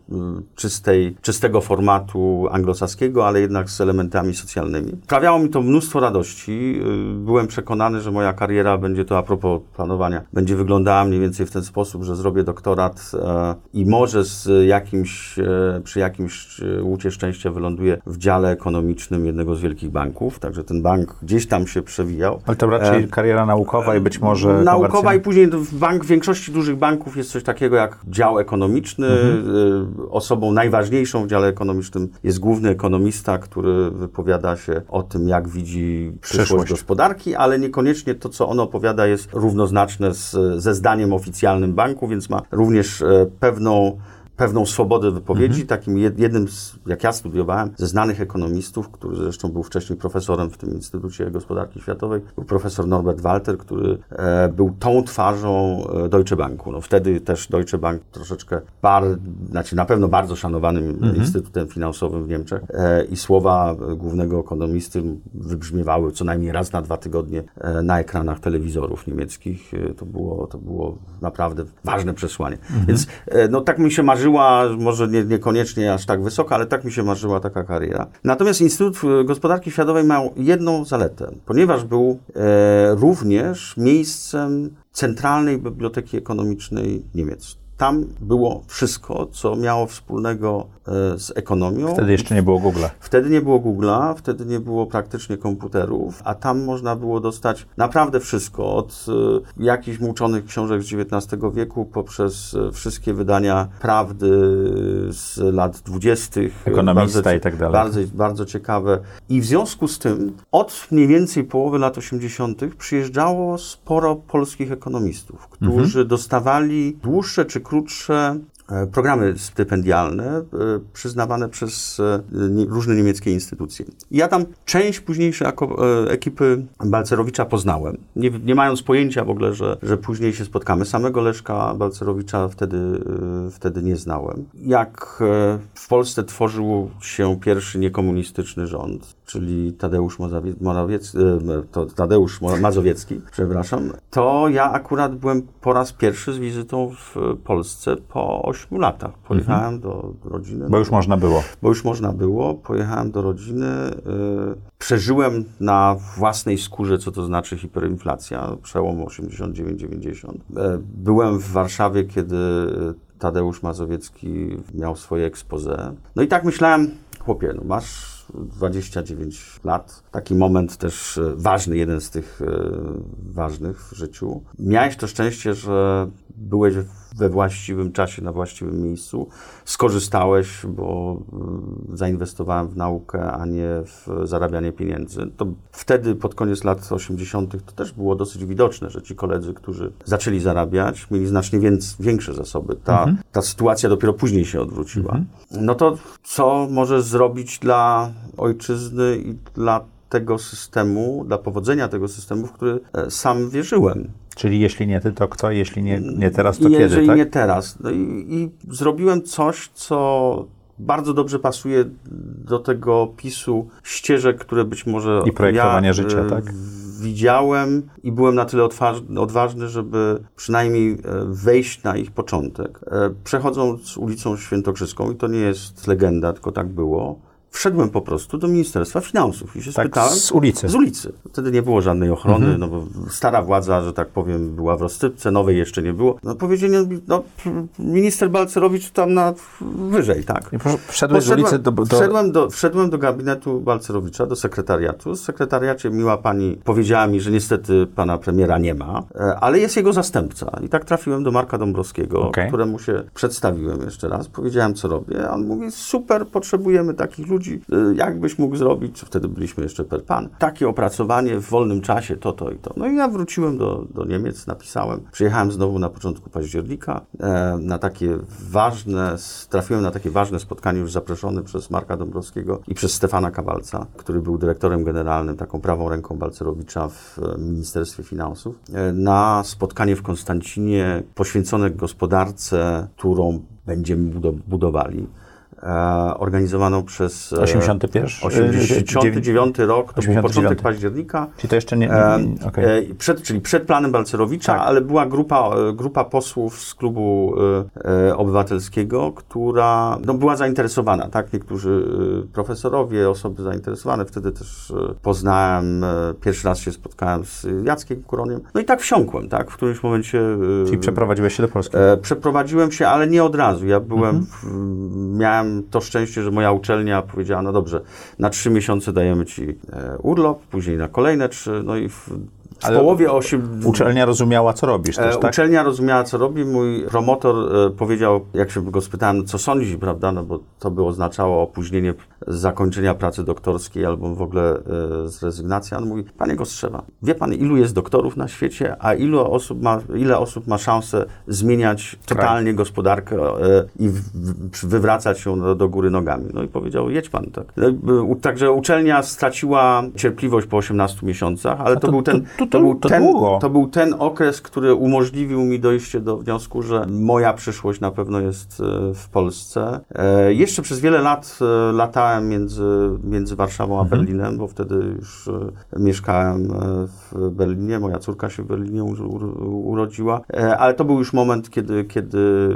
czystej czystego formatu anglosaskiego, ale jednak z elementami socjalnymi. Sprawiało mi to mnóstwo radości. Y, byłem przekonany, że moja kariera będzie to a propos planowania, będzie wyglądała mniej więcej w ten sposób, że zrobię doktorat e, i może z jakimś, e, przy jakimś e, łucie szczęścia wyląduję w dziale ekonomicznym jednego z wielkich banków, także ten bank gdzieś tam się przewijał. Ale to raczej kariera naukowa i być może Naukowa i później w bank, w większości dużych banków jest coś takiego jak dział ekonomiczny. Mhm. Osobą najważniejszą najważniejszą w dziale ekonomicznym jest główny ekonomista, który wypowiada się o tym, jak widzi przyszłość, przyszłość. gospodarki, ale niekoniecznie to, co on opowiada, jest równoznaczne z, ze zdaniem oficjalnym banku, więc ma również e, pewną pewną swobodę wypowiedzi. Mhm. Takim jednym, z, jak ja studiowałem, ze znanych ekonomistów, który zresztą był wcześniej profesorem w tym Instytucie Gospodarki Światowej, był profesor Norbert Walter, który e, był tą twarzą e, Deutsche Banku. No, wtedy też Deutsche Bank troszeczkę, bar, znaczy na pewno bardzo szanowanym mhm. instytutem finansowym w Niemczech e, i słowa głównego ekonomisty wybrzmiewały co najmniej raz na dwa tygodnie e, na ekranach telewizorów niemieckich. E, to było, to było naprawdę ważne przesłanie. Mhm. Więc e, no, tak mi się marzyło marzyła, może nie, niekoniecznie aż tak wysoko, ale tak mi się marzyła taka kariera. Natomiast Instytut Gospodarki Światowej miał jedną zaletę, ponieważ był e, również miejscem Centralnej Biblioteki Ekonomicznej Niemiec. Tam było wszystko, co miało wspólnego z ekonomią. Wtedy jeszcze nie było Google'a. Wtedy nie było Google'a, wtedy nie było praktycznie komputerów, a tam można było dostać naprawdę wszystko, od y, jakichś muczonych książek z XIX wieku poprzez y, wszystkie wydania prawdy z lat dwudziestych. Ekonomista Bardzo- i tak dalej. Bardzo, bardzo ciekawe. I w związku z tym od mniej więcej połowy lat 80. przyjeżdżało sporo polskich ekonomistów, którzy dostawali dłuższe czy krótsze programy stypendialne e, przyznawane przez e, różne niemieckie instytucje. Ja tam część późniejszej e, ekipy Balcerowicza poznałem, nie, nie mając pojęcia w ogóle, że, że później się spotkamy. Samego Leszka Balcerowicza wtedy, e, wtedy nie znałem. Jak e, w Polsce tworzył się pierwszy niekomunistyczny rząd, czyli Tadeusz e, to Tadeusz Mazowiecki, przepraszam, to ja akurat byłem po raz pierwszy z wizytą w Polsce po 8 latach. Pojechałem do rodziny. Bo już można było. bo już można było. Pojechałem do rodziny. y, Przeżyłem na własnej skórze, co to znaczy hiperinflacja, przełom 89-90. E, Byłem w Warszawie, kiedy Tadeusz Mazowiecki miał swoje expose. No i tak myślałem, chłopie, no masz 29 lat. Taki moment też e, ważny, jeden z tych e, ważnych w życiu. Miałeś to szczęście, że byłeś we właściwym czasie, na właściwym miejscu. Skorzystałeś, bo y, zainwestowałem w naukę, a nie w zarabianie pieniędzy. To wtedy, pod koniec lat 80., to też było dosyć widoczne, że ci koledzy, którzy zaczęli zarabiać, mieli znacznie więc, większe zasoby. Ta, ta sytuacja dopiero później się odwróciła. No to co możesz zrobić dla ojczyzny i dla tego systemu, dla powodzenia tego systemu, w który e, sam wierzyłem. Czyli jeśli nie ty, to kto? Jeśli nie, nie teraz, to I kiedy, jeżeli tak? nie teraz. No i, I zrobiłem coś, co bardzo dobrze pasuje do tego pisu ścieżek, które być może I projektowania ja, życia, e, tak? Widziałem i byłem na tyle odważny, odważny, żeby przynajmniej e, wejść na ich początek. E, Przechodząc ulicą Świętokrzyską, i to nie jest legenda, tylko tak było, wszedłem po prostu do Ministerstwa Finansów i się Tak, spytałem. z ulicy. Z ulicy. Wtedy nie było żadnej ochrony, Mhm. no bo stara władza, że tak powiem, była w rozsypce, nowej jeszcze nie było. No powiedzieli, no minister Balcerowicz tam na wyżej, tak. I Wszedłeś z ulicy do... do... Wszedłem, do, wszedłem do gabinetu Balcerowicza, do sekretariatu. W sekretariacie miła pani powiedziała mi, że niestety pana premiera nie ma, e, ale jest jego zastępca. I tak trafiłem do Marka Dąbrowskiego, Okej. któremu się przedstawiłem jeszcze raz. Powiedziałem, co robię. On mówi, super, potrzebujemy takich ludzi. E, Jak byś mógł zrobić? Wtedy byliśmy jeszcze per pan. Takie opracowanie w wolnym czasie, to, to i to. No i ja wróciłem do, do Niemiec, napisałem. Przyjechałem znowu na początku października e, na takie ważne, trafiłem na takie ważne spotkanie już zaproszony przez Marka Dąbrowskiego i przez Stefana Kawalca, który był dyrektorem generalnym, taką prawą ręką Balcerowicza w e, Ministerstwie Finansów, e, na spotkanie w Konstancinie poświęcone gospodarce, którą będziemy budo- budowali. E, organizowaną przez e, 81? 89 rok, to był 89. początek października. Czyli to jeszcze nie... E, nie e, przed, czyli przed planem Balcerowicza, Tak. ale była grupa, e, grupa posłów z klubu e, e, obywatelskiego, która no, była zainteresowana, tak? Niektórzy e, profesorowie, osoby zainteresowane. Wtedy też e, poznałem, e, pierwszy raz się spotkałem z Jackiem Kuroniem. No i tak wsiąkłem, tak? W którymś momencie... e, Czyli przeprowadziłeś się do Polski. E, przeprowadziłem się, ale nie od razu. Ja byłem, w, miałem to szczęście, że moja uczelnia powiedziała, no dobrze, na trzy miesiące dajemy ci e, urlop, później na kolejne trzy, no i w, w Ale połowie osiem... Uczelnia rozumiała, co robisz też, E, tak? Uczelnia rozumiała, co robi. Mój promotor e, powiedział, jak się go spytałem, co sądzi, prawda, no bo to by oznaczało opóźnienie zakończenia pracy doktorskiej albo w ogóle e, zrezygnację. On mówi, panie Gostrzewa, wie pan, ilu jest doktorów na świecie, a ilu osób ma, ile osób ma szansę zmieniać totalnie gospodarkę e, i wywracać ją do, do góry nogami. No i powiedział, jedź pan, tak. Także uczelnia straciła cierpliwość po 18 miesiącach, ale to, to- był ten, to- to, był to ten, długo. to był ten okres, który umożliwił mi dojście do wniosku, że moja przyszłość na pewno jest e, w Polsce. E, jeszcze przez wiele lat e, latałem między, między Warszawą a Mhm. Berlinem, bo wtedy już mieszkałem w Berlinie. Moja córka się w Berlinie u, u, urodziła. E, ale to był już moment, kiedy, kiedy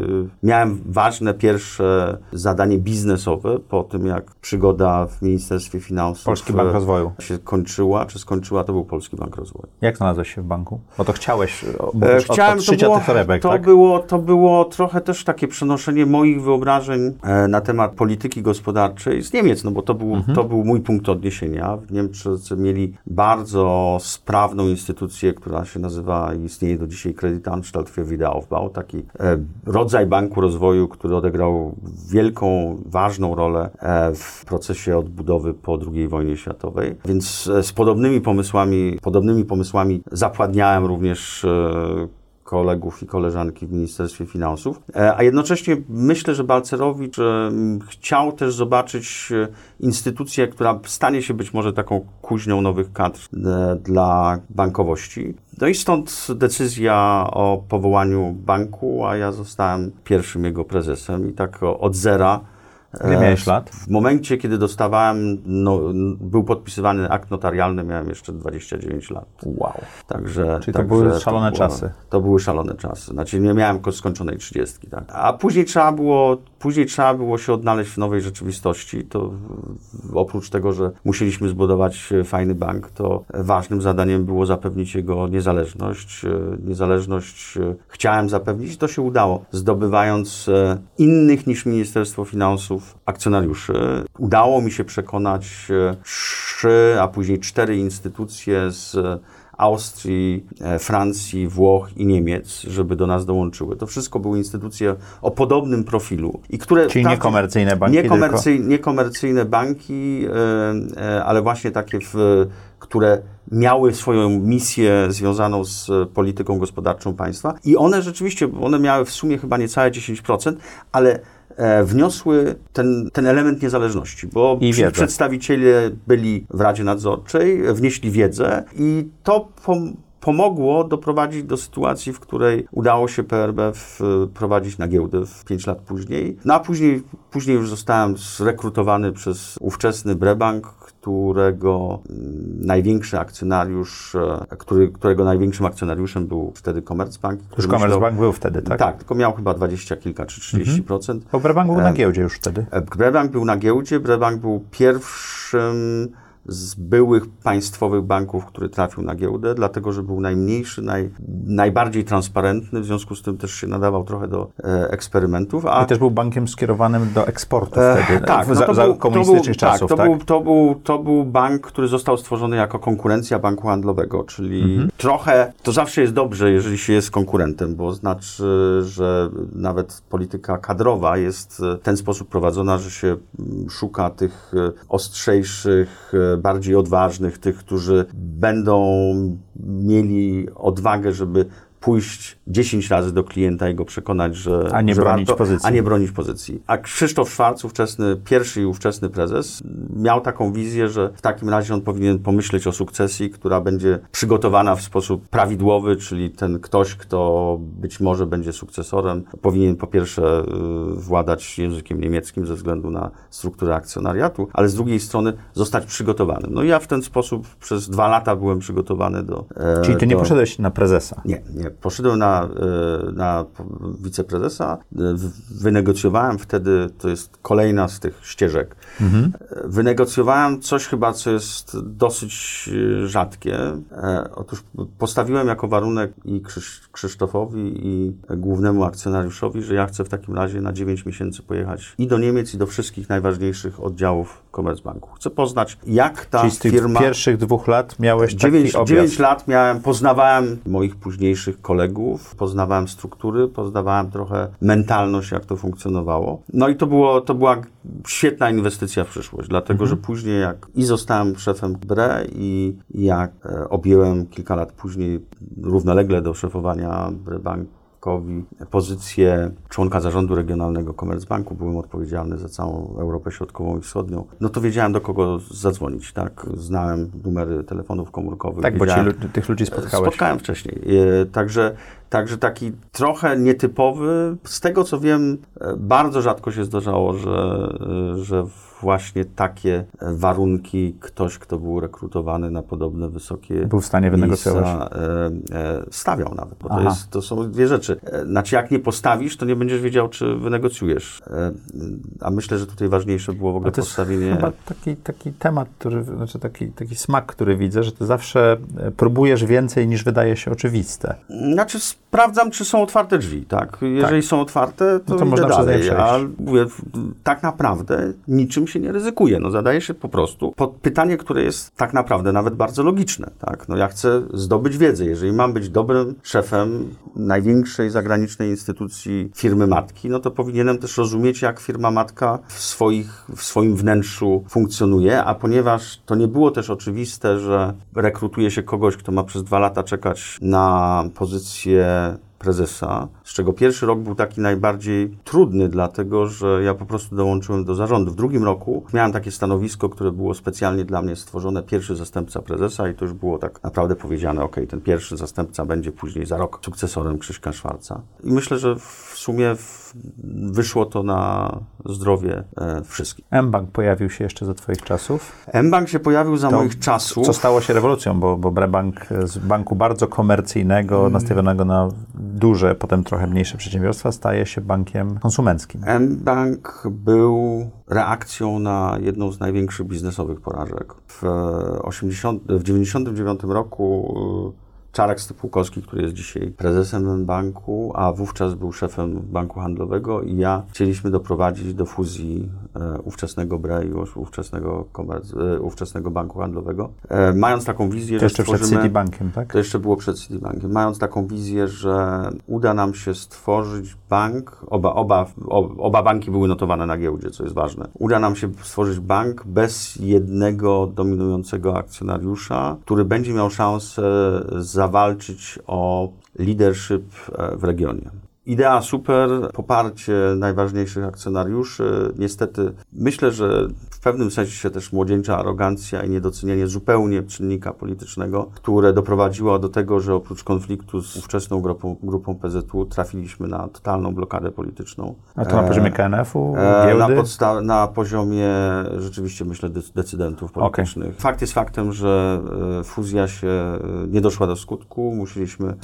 miałem ważne pierwsze zadanie biznesowe po tym, jak przygoda w Ministerstwie Finansów Polski Bank Rozwoju. się kończyła, czy skończyła, to był Polski Bank Rozwoju. Jak znalazłeś się w banku? Bo to chciałeś, E, mówisz, Chciałem, od, od to, było, torebek, to, tak? było, to było trochę też takie przenoszenie moich wyobrażeń e, na temat polityki gospodarczej z Niemiec, no bo to był, Mhm. to był mój punkt odniesienia. Niemcy mieli bardzo sprawną instytucję, która się nazywa i istnieje do dzisiaj Kreditanstalt für Wiederaufbau, taki e, rodzaj banku rozwoju, który odegrał wielką, ważną rolę e, w procesie odbudowy po II wojnie światowej. Więc e, z podobnymi pomysłami, podobnymi pomysłami zapładniałem również e, kolegów i koleżanki w Ministerstwie Finansów, E, a jednocześnie myślę, że Balcerowicz e, chciał też zobaczyć instytucję, która stanie się być może taką kuźnią nowych kadr dla bankowości. No i stąd decyzja o powołaniu banku, a ja zostałem pierwszym jego prezesem i tak od zera Ile e, miałeś lat? w momencie, kiedy dostawałem, no, był podpisywany akt notarialny, miałem jeszcze 29 lat. Wow. Także, Czyli to także były szalone było- czasy. To były szalone czasy. Znaczy nie miałem ko- skończonej 30, tak. A później trzeba było, później trzeba było się odnaleźć w nowej rzeczywistości. To oprócz tego, że musieliśmy zbudować fajny bank, to ważnym zadaniem było zapewnić jego niezależność. Niezależność e, chciałem zapewnić i to się udało, zdobywając e, innych niż Ministerstwo Finansów akcjonariuszy. Udało mi się przekonać e, trzy, a później cztery instytucje z Austrii, e, Francji, Włoch i Niemiec, żeby do nas dołączyły. To wszystko były instytucje o podobnym profilu i które Czyli niekomercyjne banki, Niekomercyj, niekomercyjne banki, e, e, ale właśnie takie, w, które miały swoją misję związaną z polityką gospodarczą państwa i one rzeczywiście, one miały w sumie chyba niecałe 10%, ale wniosły ten, ten element niezależności, bo I przedstawiciele byli w Radzie Nadzorczej, wnieśli wiedzę i to pom- pomogło doprowadzić do sytuacji, w której udało się PRB wprowadzić na giełdę w 5 lat później. No a później, później już zostałem zrekrutowany przez ówczesny Brebank, którego mm, największy akcjonariusz, e, który, którego największym akcjonariuszem był wtedy Commerzbank. Już Commerzbank był wtedy, tak? tak, tylko miał chyba 20 kilka czy 30%. Bo Brebank był na E, giełdzie już wtedy. E, Brebank był na giełdzie. Brebank był pierwszym z byłych państwowych banków, który trafił na giełdę, dlatego że był najmniejszy, naj, najbardziej transparentny, w związku z tym też się nadawał trochę do e, eksperymentów. A I też był bankiem skierowanym do eksportu E, wtedy, tak, w- no za, to za był- komunistycznych to był, czasów, tak? tak? To, Był, to, był, to był bank, który został stworzony jako konkurencja banku handlowego, czyli Mhm. trochę, to zawsze jest dobrze, jeżeli się jest konkurentem, bo znaczy, że nawet polityka kadrowa jest w ten sposób prowadzona, że się mm, szuka tych e, ostrzejszych, e, bardziej odważnych, tych, którzy będą mieli odwagę, żeby pójść 10 razy do klienta i go przekonać, że. A nie że bronić warto, pozycji. A nie bronić pozycji. A Krzysztof Szwarc, ówczesny, pierwszy i ówczesny prezes, miał taką wizję, że w takim razie on powinien pomyśleć o sukcesji, która będzie przygotowana w sposób prawidłowy, czyli ten ktoś, kto być może będzie sukcesorem, powinien po pierwsze y, władać językiem niemieckim ze względu na strukturę akcjonariatu, ale z drugiej strony zostać przygotowanym. No i ja w ten sposób przez dwa lata byłem przygotowany do. e, Czyli ty nie do, poszedłeś na prezesa. nie, nie. Poszedłem na, e, na wiceprezesa, wynegocjowałem wtedy, to jest kolejna z tych ścieżek, Mhm. Wynegocjowałem coś chyba, co jest dosyć e, rzadkie. E, Otóż postawiłem jako warunek i Krzysz, Krzysztofowi i głównemu akcjonariuszowi, że ja chcę w takim razie na 9 miesięcy pojechać i do Niemiec, i do wszystkich najważniejszych oddziałów Commerzbanku. Chcę poznać, jak ta Czyli z tych firma... pierwszych dwóch lat miałeś taki 9, objazd. 9 lat miałem, poznawałem moich późniejszych kolegów, poznawałem struktury, poznawałem trochę mentalność, jak to funkcjonowało. No i to, było, to była świetna inwestycja w przyszłość, dlatego że później jak i zostałem szefem BRE i jak e, objęłem kilka lat później równolegle do szefowania BRE Bank Pozycję członka zarządu regionalnego Commerzbanku, byłem odpowiedzialny za całą Europę Środkową i Wschodnią, no to wiedziałem do kogo zadzwonić, tak? Znałem numery telefonów komórkowych. Tak, bo ci, tych ludzi spotkałeś. Spotkałem wcześniej. E, także, także taki trochę nietypowy. Z tego co wiem, e, bardzo rzadko się zdarzało, że, e, że właśnie takie warunki ktoś, kto był rekrutowany na podobne wysokie Był w stanie wynegocjować. e, e, stawiał nawet, bo to, jest, to są dwie rzeczy. E, Znaczy, jak nie postawisz, to nie będziesz wiedział, czy wynegocjujesz. E, A myślę, że tutaj ważniejsze było w ogóle to jest postawienie... chyba taki, taki temat, który, znaczy taki, taki smak, który widzę, że ty zawsze e, próbujesz więcej niż wydaje się oczywiste. Znaczy sprawdzam, czy są otwarte drzwi, tak? Jeżeli są otwarte, to, No to można dalej. A mówię, tak naprawdę niczym się nie ryzykuje. No zadaje się po prostu pod pytanie, które jest tak naprawdę nawet bardzo logiczne, tak? No ja chcę zdobyć wiedzę. Jeżeli mam być dobrym szefem największej zagranicznej instytucji firmy matki, no to powinienem też rozumieć, jak firma matka w, swoich, w swoim wnętrzu funkcjonuje, a ponieważ to nie było też oczywiste, że rekrutuje się kogoś, kto ma przez dwa lata czekać na pozycję prezesa, z czego pierwszy rok był taki najbardziej trudny, dlatego że ja po prostu dołączyłem do zarządu. W drugim roku miałem takie stanowisko, które było specjalnie dla mnie stworzone, pierwszy zastępca prezesa i to już było tak naprawdę powiedziane, ok, ten pierwszy zastępca będzie później za rok sukcesorem Krzyśka Szwarca. I myślę, że w sumie w, wyszło to na zdrowie e, wszystkich. M-Bank pojawił się jeszcze za twoich czasów. M-Bank się pojawił za To moich czasów. Co stało się rewolucją, bo, bo Brebank z banku bardzo komercyjnego, Mm. nastawionego na duże, potem trochę mniejsze przedsiębiorstwa, staje się bankiem konsumenckim. M-Bank był reakcją na jedną z największych biznesowych porażek. W, 80, w 99 roku Czarek Stypułkowski, który jest dzisiaj prezesem M-Banku, a wówczas był szefem banku handlowego i ja chcieliśmy doprowadzić do fuzji e, ówczesnego BRE i ówczesnego, komerc- e, ówczesnego banku handlowego. E, mając taką wizję, To że jeszcze przed. Citibankiem, tak? To jeszcze było przed Citibankiem. Mając taką wizję, że uda nam się stworzyć bank, oba, oba, oba banki były notowane na giełdzie, co jest ważne. Uda nam się stworzyć bank bez jednego dominującego akcjonariusza, który będzie miał szansę zawalczyć o leadership e, w regionie. Idea super, poparcie najważniejszych akcjonariuszy. Niestety myślę, że pewnym sensie się też młodzieńcza arogancja i niedocenienie zupełnie czynnika politycznego, które doprowadziło do tego, że oprócz konfliktu z ówczesną grupą, grupą PZU trafiliśmy na totalną blokadę polityczną. A to na E, poziomie KNF-u, E, Na, podsta- na poziomie rzeczywiście, myślę, dec- decydentów politycznych. Fakt jest faktem, że e, fuzja się nie doszła do skutku. Musieliśmy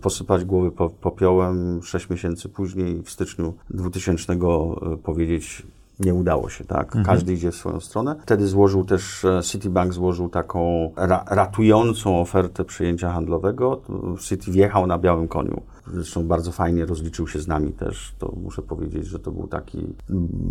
posypać głowy po, popiołem. Sześć miesięcy później, w styczniu 2000, e, powiedzieć, nie udało się, tak? Każdy idzie w swoją stronę. Wtedy złożył też, e, Citibank złożył taką ra ratującą ofertę przejęcia handlowego. Citi wjechał na białym koniu. Zresztą bardzo fajnie rozliczył się z nami też. To muszę powiedzieć, że to był taki.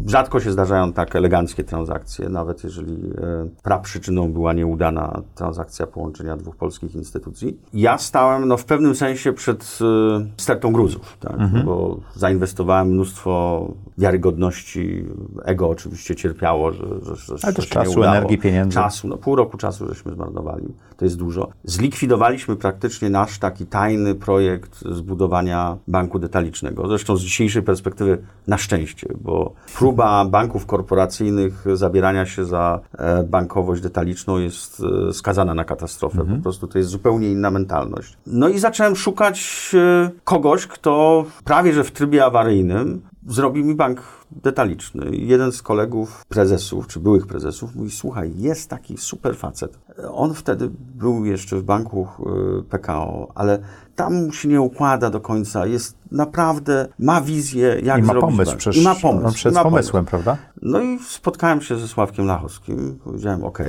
Rzadko się zdarzają tak eleganckie transakcje, nawet jeżeli e, praprzyczyną była nieudana transakcja połączenia dwóch polskich instytucji. Ja stałem no, w pewnym sensie przed e, stertą gruzów, tak? bo zainwestowałem mnóstwo wiarygodności. Ego oczywiście cierpiało, że, że, że Ale też czasu, energii, pieniędzy. Czasu, no pół roku czasu żeśmy zmarnowali. To jest dużo. Zlikwidowaliśmy praktycznie nasz taki tajny projekt zbudowania banku detalicznego. Zresztą z dzisiejszej perspektywy na szczęście, bo próba banków korporacyjnych zabierania się za e, bankowość detaliczną jest e, skazana na katastrofę. Po prostu to jest zupełnie inna mentalność. No i zacząłem szukać e, kogoś, kto prawie że w trybie awaryjnym zrobi mi bank detaliczny. Jeden z kolegów prezesów, czy byłych prezesów, mówi, słuchaj, jest taki super facet. On wtedy był jeszcze w banku y, PKO, ale tam mu się nie układa do końca. Jest naprawdę, ma wizję, jak I ma zrobić pomysł bank. przecież. I ma pomysł. Przed ma pomysłem, prawda? no i spotkałem się ze Sławkiem Lachowskim. Powiedziałem, OK,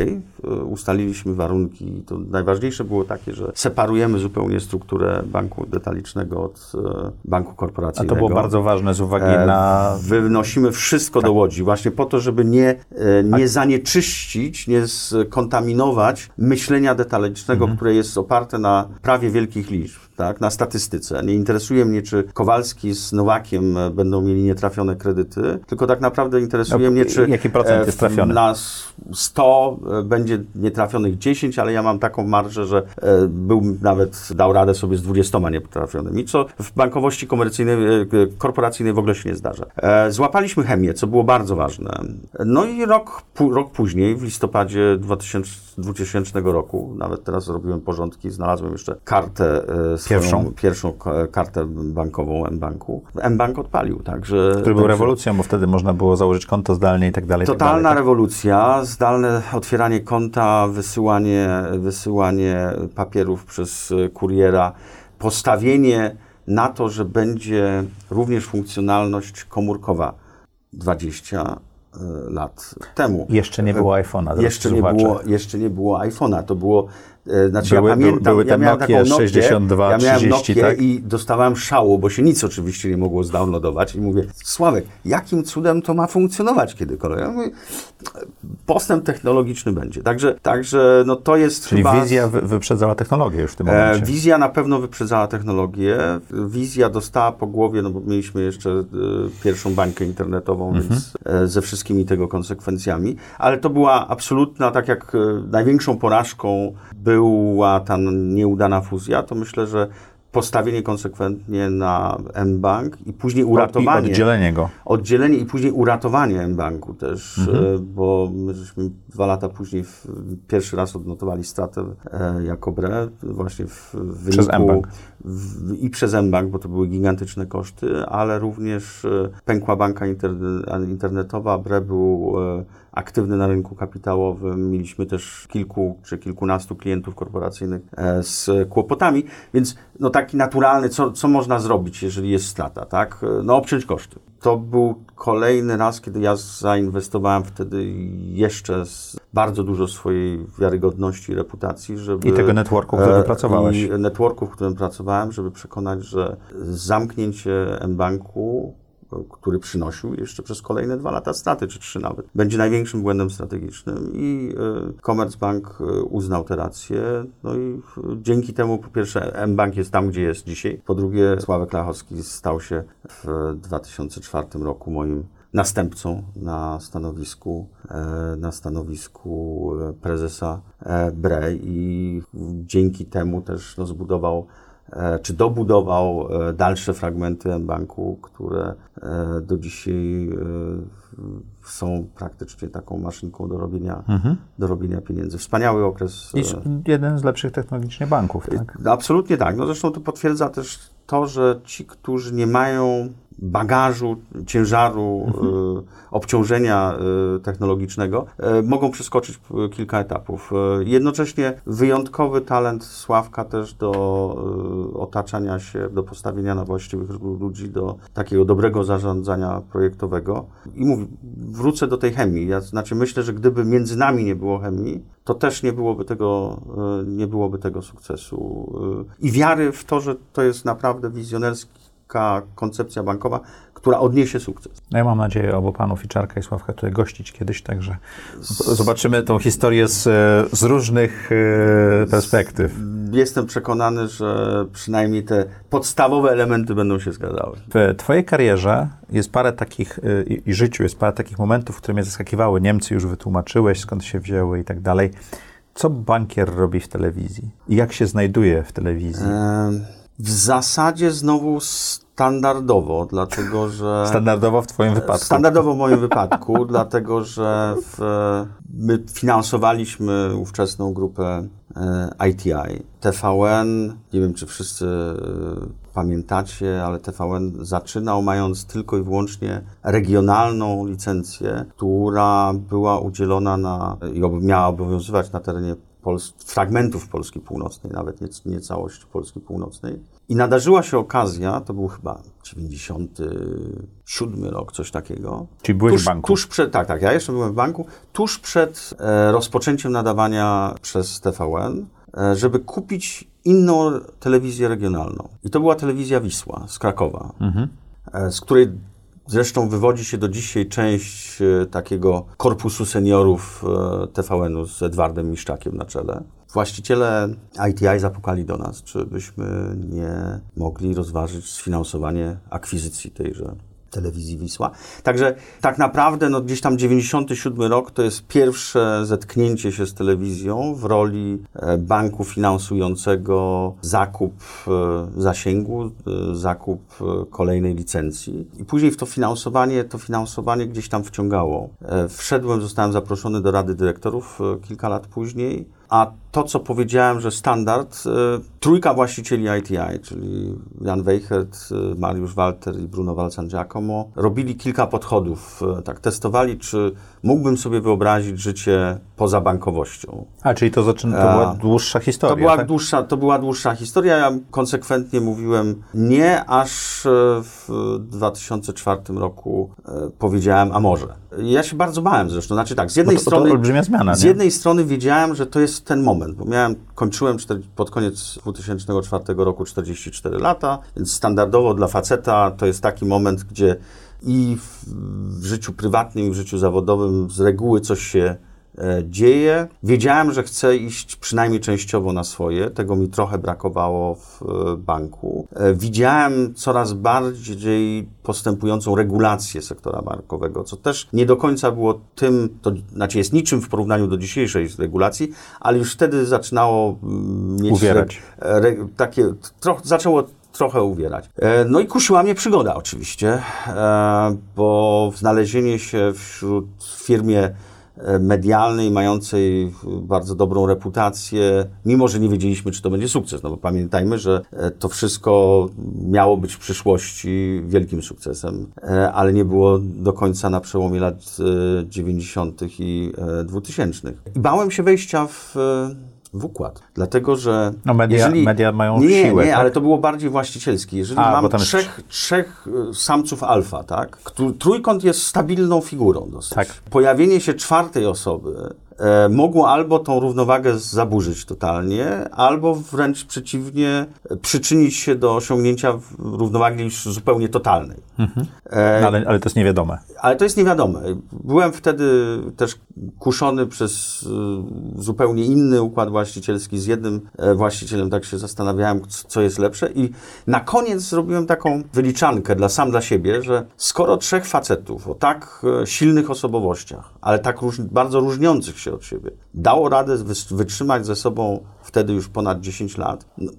ustaliliśmy warunki. To najważniejsze było takie, że separujemy zupełnie strukturę banku detalicznego od e, banku A korporacyjnego. to było bardzo ważne z uwagi E, na wynosimy wszystko do Łodzi, właśnie po to, żeby nie, e, nie zanieczyścić, nie skontaminować myślenia detalicznego, które jest oparte na prawie wielkich liczb, tak, na statystyce. Nie interesuje mnie, czy Kowalski z Nowakiem e, będą mieli nietrafione kredyty, tylko tak naprawdę interesuje No, mnie, czy jaki procent e, jest trafiony? na s- 100 e, będzie nietrafionych 10, ale ja mam taką marżę, że był nawet, dał radę sobie z 20 nietrafionymi, co w bankowości komercyjnej, korporacyjnej w ogóle się nie zdarza. Złapaliśmy chemię, co było bardzo ważne. No i rok, rok później, w listopadzie 2000, 2000 roku, nawet teraz zrobiłem porządki, znalazłem jeszcze kartę swoją, Pierwszą. pierwszą ka- kartę bankową M-Banku. M-Bank odpalił, także... Który był także- rewolucją, bo wtedy można było założyć konto zdalnie i tak dalej. tak Totalna dalej. rewolucja, zdalne otwieranie konta, wysyłanie, wysyłanie papierów przez kuriera, postawienie na to, że będzie również funkcjonalność komórkowa 20 e, lat temu. Jeszcze nie było iPhone'a. Jeszcze nie, słuchacze. było, jeszcze nie było iPhone'a, to było, znaczy Były- ja pamiętam, były te ja miałem taką Nokię, 62, ja miałem 30, Nokię tak? i dostawałem szału, bo się nic oczywiście nie mogło zdownloadować i mówię, Sławek, jakim cudem to ma funkcjonować kiedykolwiek? Ja mówię, postęp technologiczny będzie, także, także no to jest Czyli chyba... wizja wy, wyprzedzała technologię już w tym E, momencie. wizja na pewno wyprzedzała technologię. Wizja dostała po głowie, no bo mieliśmy jeszcze e, pierwszą bańkę internetową, Mhm. więc e, ze wszystkimi tego konsekwencjami. Ale to była absolutna, tak jak e, największą porażką była ta nieudana fuzja, to myślę, że postawienie konsekwentnie na M-Bank i później I uratowanie oddzielenie go. oddzielenie i później uratowanie M-Banku też, Mhm. e, bo my żeśmy dwa lata później w, pierwszy raz odnotowali stratę e, jako BRE właśnie w wyniku... Przez M-Bank. W, I przez M-Bank, bo to były gigantyczne koszty, ale również e, pękła banka interne, internetowa, BRE był e, aktywny na rynku kapitałowym, mieliśmy też kilku czy kilkunastu klientów korporacyjnych e, z kłopotami, więc no taki naturalny, co, co można zrobić, jeżeli jest strata, tak? E, No obciąć koszty. To był kolejny raz, kiedy ja zainwestowałem wtedy jeszcze z bardzo dużo swojej wiarygodności i reputacji, żeby... I tego networku, który e, wypracowałeś. I networku, w którym pracowałem, żeby przekonać, że zamknięcie M-Banku który przynosił jeszcze przez kolejne dwa lata straty, czy trzy nawet. Będzie największym błędem strategicznym i y, Commerzbank y, uznał tę rację. No i y, dzięki temu po pierwsze M-Bank jest tam, gdzie jest dzisiaj. Po drugie Sławek Lachowski stał się w 2004 roku moim następcą na stanowisku, e, na stanowisku e, prezesa e, BRE i dzięki temu też no, zbudował e, czy dobudował e, dalsze fragmenty M-Banku, które e, do dzisiaj e, są praktycznie taką maszynką do robienia, do robienia pieniędzy. Wspaniały okres. I e, s- jeden z lepszych technologicznie banków, tak? Absolutnie tak. No zresztą to potwierdza też to, że ci, którzy nie mają bagażu, ciężaru, y, obciążenia y, technologicznego, y, mogą przeskoczyć kilka etapów. Jednocześnie wyjątkowy talent Sławka też do otaczania się, do postawienia na właściwych ludzi, do takiego dobrego zarządzania projektowego. I mówię, wrócę do tej chemii. Ja, znaczy myślę, że gdyby między nami nie było chemii, to też nie byłoby tego, nie byłoby tego sukcesu. I wiary w to, że to jest naprawdę wizjonerska koncepcja bankowa, która odniesie sukces. No ja mam nadzieję obu panów i Czarka i Sławka tutaj gościć kiedyś, także zobaczymy tą historię z, z różnych e, perspektyw. Jestem przekonany, że przynajmniej te podstawowe elementy będą się zgadzały. W twojej karierze jest parę takich, e, i, życiu jest parę takich momentów, które mnie zaskakiwały. Niemcy już wytłumaczyłeś, skąd się wzięły i tak dalej. Co bankier robi w telewizji? I jak się znajduje w telewizji? W zasadzie znowu standardowo, dlatego że... Standardowo w twoim wypadku. Standardowo w moim wypadku, [LAUGHS] dlatego że w, my finansowaliśmy ówczesną grupę e, ITI. TVN, nie wiem czy wszyscy e, pamiętacie, ale TVN zaczynał mając tylko i wyłącznie regionalną licencję, która była udzielona na, i miała obowiązywać na terenie Pols- fragmentów Polski Północnej, nawet nie, nie całości Polski Północnej. I nadarzyła się okazja, to był chyba 97 rok, coś takiego. Czyli byłeś tuż, w banku. Tuż przed, tak, tak, ja jeszcze byłem w banku. Tuż przed e, rozpoczęciem nadawania przez TVN, e, żeby kupić inną telewizję regionalną. I to była telewizja Wisła z Krakowa, Mhm. e, z której Zresztą wywodzi się do dzisiaj część e, takiego korpusu seniorów e, TVN-u z Edwardem Miszczakiem na czele. Właściciele ITI zapukali do nas, czy byśmy nie mogli rozważyć sfinansowanie akwizycji tejże telewizji Wisła. Także tak naprawdę no, gdzieś tam 97 rok to jest pierwsze zetknięcie się z telewizją w roli e, banku finansującego zakup e, zasięgu, e, zakup kolejnej licencji. I później w to finansowanie, to finansowanie gdzieś tam wciągało. Wszedłem, zostałem zaproszony do Rady Dyrektorów kilka lat później. A to, co powiedziałem, że standard, e, trójka właścicieli ITI, czyli Jan Weichert, e, Mariusz Walter i Bruno Walcan Giacomo, robili kilka podchodów. E, tak testowali, czy mógłbym sobie wyobrazić życie poza bankowością. A, czyli to, zaczyna, to była dłuższa historia, To była, tak? dłuższa, to była dłuższa historia. Ja konsekwentnie mówiłem nie, aż w 2004 roku powiedziałem, a może. Ja się bardzo bałem zresztą. Znaczy tak, z jednej to, strony... to olbrzymia zmiana, Z nie? jednej strony wiedziałem, że to jest ten moment, bo miałem, kończyłem pod koniec 2004 roku 44 lata, więc standardowo dla faceta to jest taki moment, gdzie i w, w życiu prywatnym, i w życiu zawodowym z reguły coś się dzieje. Wiedziałem, że chcę iść przynajmniej częściowo na swoje. Tego mi trochę brakowało w e, banku. E, Widziałem coraz bardziej postępującą regulację sektora bankowego, co też nie do końca było tym, to znaczy jest niczym w porównaniu do dzisiejszej regulacji, ale już wtedy zaczynało mm, mieć Uwierać. Re, re, takie, trochę, zaczęło trochę uwierać. E, No i kusiła mnie przygoda oczywiście, e, bo znalezienie się wśród firmie e, medialnej, mającej bardzo dobrą reputację, mimo że nie wiedzieliśmy, czy to będzie sukces, no bo pamiętajmy, że e, to wszystko miało być w przyszłości wielkim sukcesem, e, ale nie było do końca na przełomie lat e, 90. i e, 2000. I bałem się wejścia w, w układ, dlatego że No media- media mają nie, siłę, Nie, tak? ale to było bardziej właścicielskie. Jeżeli A, mam tam jest- trzech, trzech y, samców alfa, tak? Trójkąt jest stabilną figurą dosyć. Tak. Pojawienie się czwartej osoby e, mogło albo tą równowagę zaburzyć totalnie, albo wręcz przeciwnie, e, przyczynić się do osiągnięcia równowagi już zupełnie totalnej. E, No, ale, ale to jest niewiadome. ale to jest niewiadome. Byłem wtedy też kuszony przez y, zupełnie inny układ właścicielski. Z jednym e, właścicielem tak się zastanawiałem, co jest lepsze. I na koniec zrobiłem taką wyliczankę dla sam dla siebie, że skoro trzech facetów o tak e, silnych osobowościach, ale tak róż, bardzo różniących się od siebie, dało radę wytrzymać ze sobą wtedy już ponad 10 lat, no,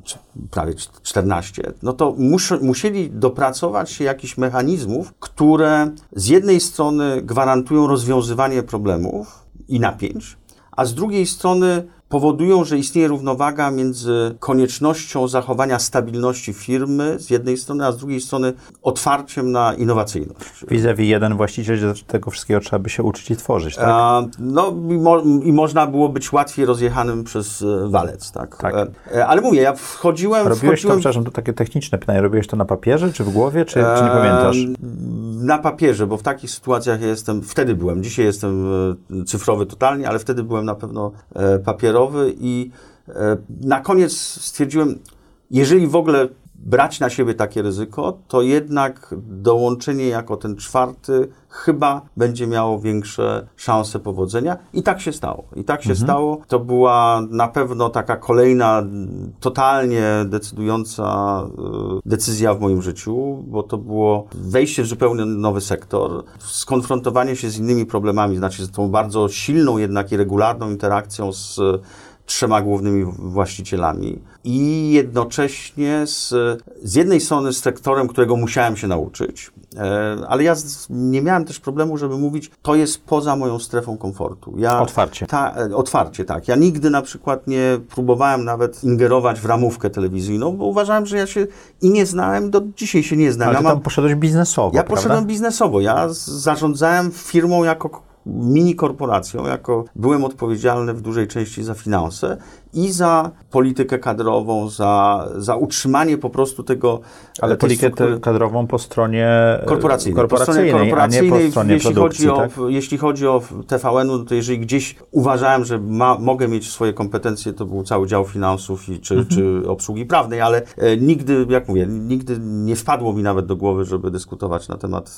prawie cz- 14, no to mus, musieli dopracować się jakichś mechanizmów, które z jednej strony gwarantują rozwiązywanie problemów i napięć, a z drugiej strony powodują, że istnieje równowaga między koniecznością zachowania stabilności firmy z jednej strony, a z drugiej strony otwarciem na innowacyjność. Vis-a-vis jeden właściciel, że tego wszystkiego trzeba by się uczyć i tworzyć, tak? A, no i, mo, i można było być łatwiej rozjechanym przez e, walec, tak? Tak. E, e, ale mówię, ja wchodziłem... Robiłeś to, wchodziłem przepraszam, to takie techniczne pytanie, robiłeś to na papierze, czy w głowie, czy, czy nie pamiętasz? Na papierze, bo w takich sytuacjach ja jestem, wtedy byłem, dzisiaj jestem cyfrowy totalnie, ale wtedy byłem na pewno e, i e, na koniec stwierdziłem, jeżeli w ogóle brać na siebie takie ryzyko, to jednak dołączenie jako ten czwarty chyba będzie miało większe szanse powodzenia. I tak się stało. I tak się stało. To była na pewno taka kolejna totalnie decydująca y, decyzja w moim życiu, bo to było wejście w zupełnie nowy sektor, skonfrontowanie się z innymi problemami, znaczy z tą bardzo silną jednak i regularną interakcją z trzema głównymi właścicielami i jednocześnie z, z jednej strony z sektorem, którego musiałem się nauczyć, ale ja nie miałem też problemu, żeby mówić, to jest poza moją strefą komfortu. Ja, Otwarcie. Ta, e, otwarcie, tak. Ja nigdy na przykład nie próbowałem nawet ingerować w ramówkę telewizyjną, bo uważałem, że ja się i nie znałem, do dzisiaj się nie znam. Ale ja mam- tam poszedłeś biznesowo, ja prawda? poszedłem biznesowo. Ja zarządzałem firmą jako mini korporacją, jako byłem odpowiedzialny w dużej części za finanse i za politykę kadrową, za, za utrzymanie po prostu tego... Ale tej politykę struktury- kadrową po stronie e, korporacyjnej. korporacyjnej, po stronie korporacyjnej a nie po stronie jeśli produkcji, chodzi, tak? o, jeśli chodzi o TVN-u, no to jeżeli gdzieś uważałem, że ma, mogę mieć swoje kompetencje, to był cały dział finansów i, czy, Mhm. czy obsługi prawnej, ale e, nigdy, jak mówię, nigdy nie wpadło mi nawet do głowy, żeby dyskutować na temat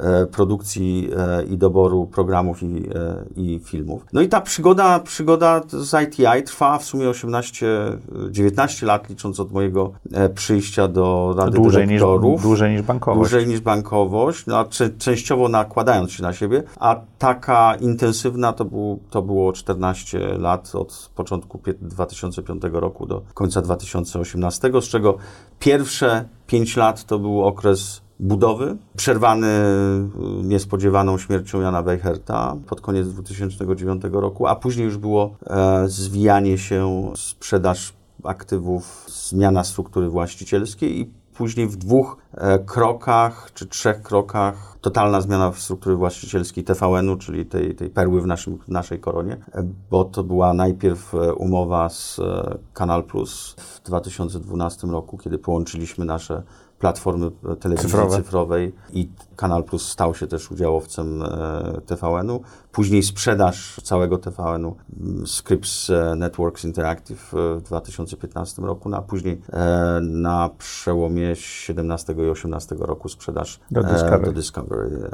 e, e, produkcji e, i doboru programów i, e, i filmów. No i ta przygoda, przygoda z ITI trwa w sumie 18, e, 19 lat, licząc od mojego e, przyjścia do Rady Dłużej niż, dłużej niż bankowość. Dłużej niż bankowość, no, a cze- częściowo nakładając się na siebie, a taka intensywna to, był, to było 14 lat od początku pie- 2005 roku do końca 2018, z czego pierwsze 5 lat to był okres budowy, przerwany y, niespodziewaną śmiercią Jana Weicherta pod koniec 2009 roku, a później już było e, zwijanie się, sprzedaż aktywów, zmiana struktury właścicielskiej i później w dwóch e, krokach czy trzech krokach totalna zmiana struktury właścicielskiej TVN-u, czyli tej, tej perły w, naszym, w naszej koronie, e, bo to była najpierw e, umowa z e, Kanal Plus w 2012 roku, kiedy połączyliśmy nasze platformy e, telewizji Cyfrowe. cyfrowej i Kanal Plus stał się też udziałowcem e, TVN-u. Później sprzedaż całego TVN-u m, Scripps e, Networks Interactive e, w 2015 roku, no, a później na przełomie 17 i 18 roku sprzedaż Do Discovery. do Discovery.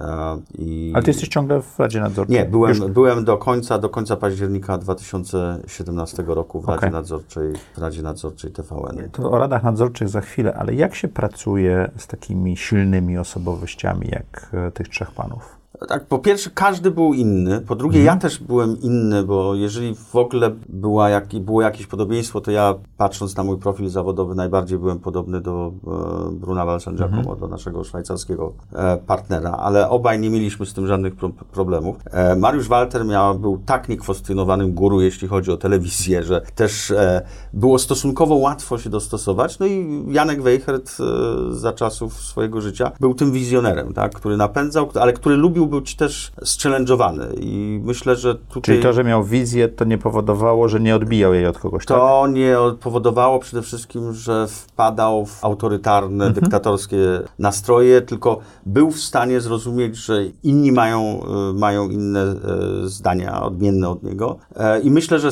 I Ale ty jesteś ciągle w Radzie Nadzorczej? nie, byłem, Już- byłem do końca, do końca października 2017 roku w Radzie, Okej. Nadzorczej, w Radzie Nadzorczej TVN. To o radach nadzorczych za chwilę, ale jak się pracuje z takimi silnymi osobowościami jak e, tych trzech panów? Tak, po pierwsze, każdy był inny. Po drugie, ja też byłem inny, bo jeżeli w ogóle była jak, było jakieś podobieństwo, to ja, patrząc na mój profil zawodowy, najbardziej byłem podobny do e, Bruna Walsan Giacomo, do naszego szwajcarskiego e, partnera, ale obaj nie mieliśmy z tym żadnych pro, problemów. E, Mariusz Walter miał, był tak niekwestionowanym guru, jeśli chodzi o telewizję, że też e, było stosunkowo łatwo się dostosować. No i Janek Weichert e, za czasów swojego życia był tym wizjonerem, tak, który napędzał, ale który lubił być też zchallenge'owany i myślę, że tutaj... Czyli to, że miał wizję, to nie powodowało, że nie odbijał jej od kogoś, tak? To nie powodowało przede wszystkim, że wpadał w autorytarne, dyktatorskie nastroje, tylko był w stanie zrozumieć, że inni mają, y, mają inne e, zdania, odmienne od niego. E, I myślę, że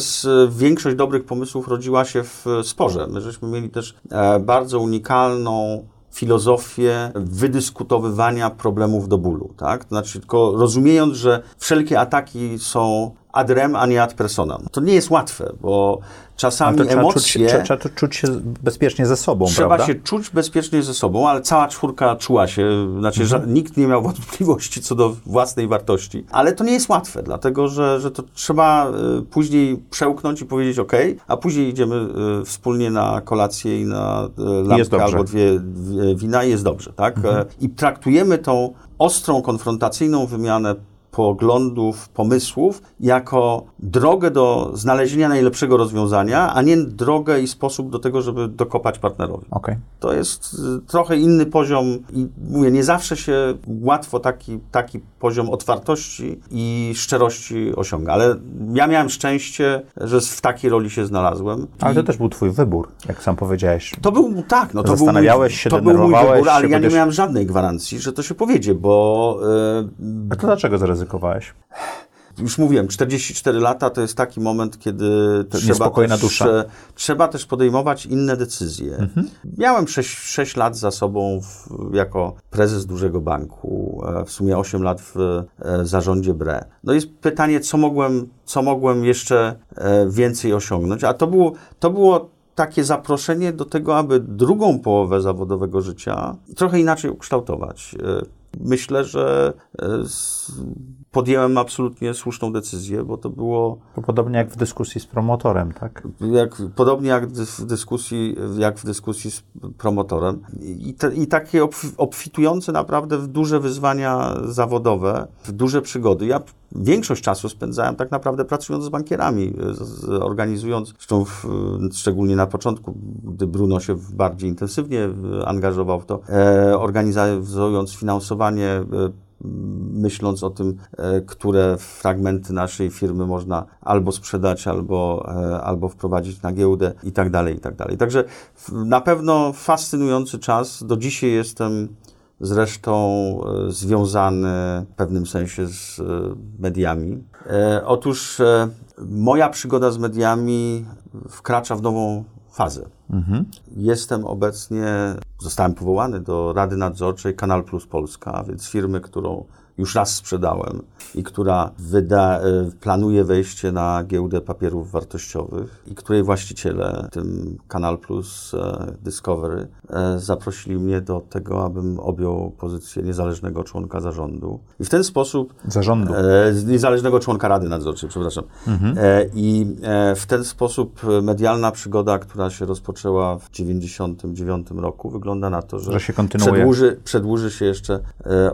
większość dobrych pomysłów rodziła się w sporze. My żeśmy mieli też e, bardzo unikalną filozofię wydyskutowywania problemów do bólu, tak? To znaczy tylko rozumiejąc, że wszelkie ataki są ad rem, a nie ad personam. To nie jest łatwe, bo czasami to trzeba czuć, emocje... trzeba, trzeba czuć się bezpiecznie ze sobą, Trzeba prawda? się czuć bezpiecznie ze sobą, ale cała czwórka czuła się, znaczy Mhm. że nikt nie miał [LAUGHS] wątpliwości co do własnej wartości. Ale to nie jest łatwe, dlatego że, że to trzeba y, później przełknąć i powiedzieć OK, a później idziemy y, wspólnie na kolację i na y, lampkę. Mhm. albo dwie, dwie wina i jest dobrze, tak? E, I traktujemy tą ostrą, konfrontacyjną wymianę poglądów, pomysłów jako drogę do znalezienia najlepszego rozwiązania, a nie drogę i sposób do tego, żeby dokopać partnerowi. Okej. To jest y, trochę inny poziom i mówię, nie zawsze się łatwo taki, taki poziom otwartości i szczerości osiąga, ale ja miałem szczęście, że w takiej roli się znalazłem. Ale I to też był twój wybór, jak sam powiedziałeś. to był, tak, no to był, Zastanawiałeś się, to był mój denerwowałeś wybór, ale ja nie miałem żadnej gwarancji, że to się powiedzie, bo y, A to dlaczego zaryzykowałeś? już mówiłem, 44 lata to jest taki moment, kiedy trzeba też, dusza. trzeba też podejmować inne decyzje. Mhm. Miałem 6, 6 lat za sobą w, jako prezes dużego banku, e, w sumie 8 lat w e, zarządzie BRE. No jest pytanie, co mogłem, co mogłem jeszcze e, więcej osiągnąć, a to było, to było takie zaproszenie do tego, aby drugą połowę zawodowego życia trochę inaczej ukształtować. Myślę, że e, podjąłem absolutnie słuszną decyzję, bo to było To podobnie jak w dyskusji z promotorem, tak? jak, podobnie jak w dyskusji, jak w dyskusji z promotorem. I, te, i takie obf- obfitujące naprawdę w duże wyzwania zawodowe, w duże przygody. Ja większość czasu spędzałem tak naprawdę pracując z bankierami, organizując, zresztą w, szczególnie na początku, gdy Bruno się bardziej intensywnie w- angażował w to, e, organizując finansowanie e, myśląc o tym, e, które fragmenty naszej firmy można albo sprzedać, albo, e, albo wprowadzić na giełdę i tak dalej, i tak dalej. Także na pewno fascynujący czas. Do dzisiaj jestem zresztą e, związany w pewnym sensie z mediami. Otóż moja przygoda z mediami wkracza w nową fazę. Mhm. Jestem obecnie, zostałem powołany do Rady Nadzorczej Kanal Plus Polska, więc firmy, którą już raz sprzedałem i która wyda, e, planuje wejście na giełdę papierów wartościowych i której właściciele, tym Kanal Plus e, Discovery, e, zaprosili mnie do tego, abym objął pozycję niezależnego członka zarządu. I w ten sposób... Zarządu. Niezależnego członka Rady Nadzorczej, przepraszam. Mhm. I w ten sposób medialna przygoda, która się rozpoczęła w 1999 roku, wygląda na to, że, że się kontynuuje. Przedłuży, przedłuży się jeszcze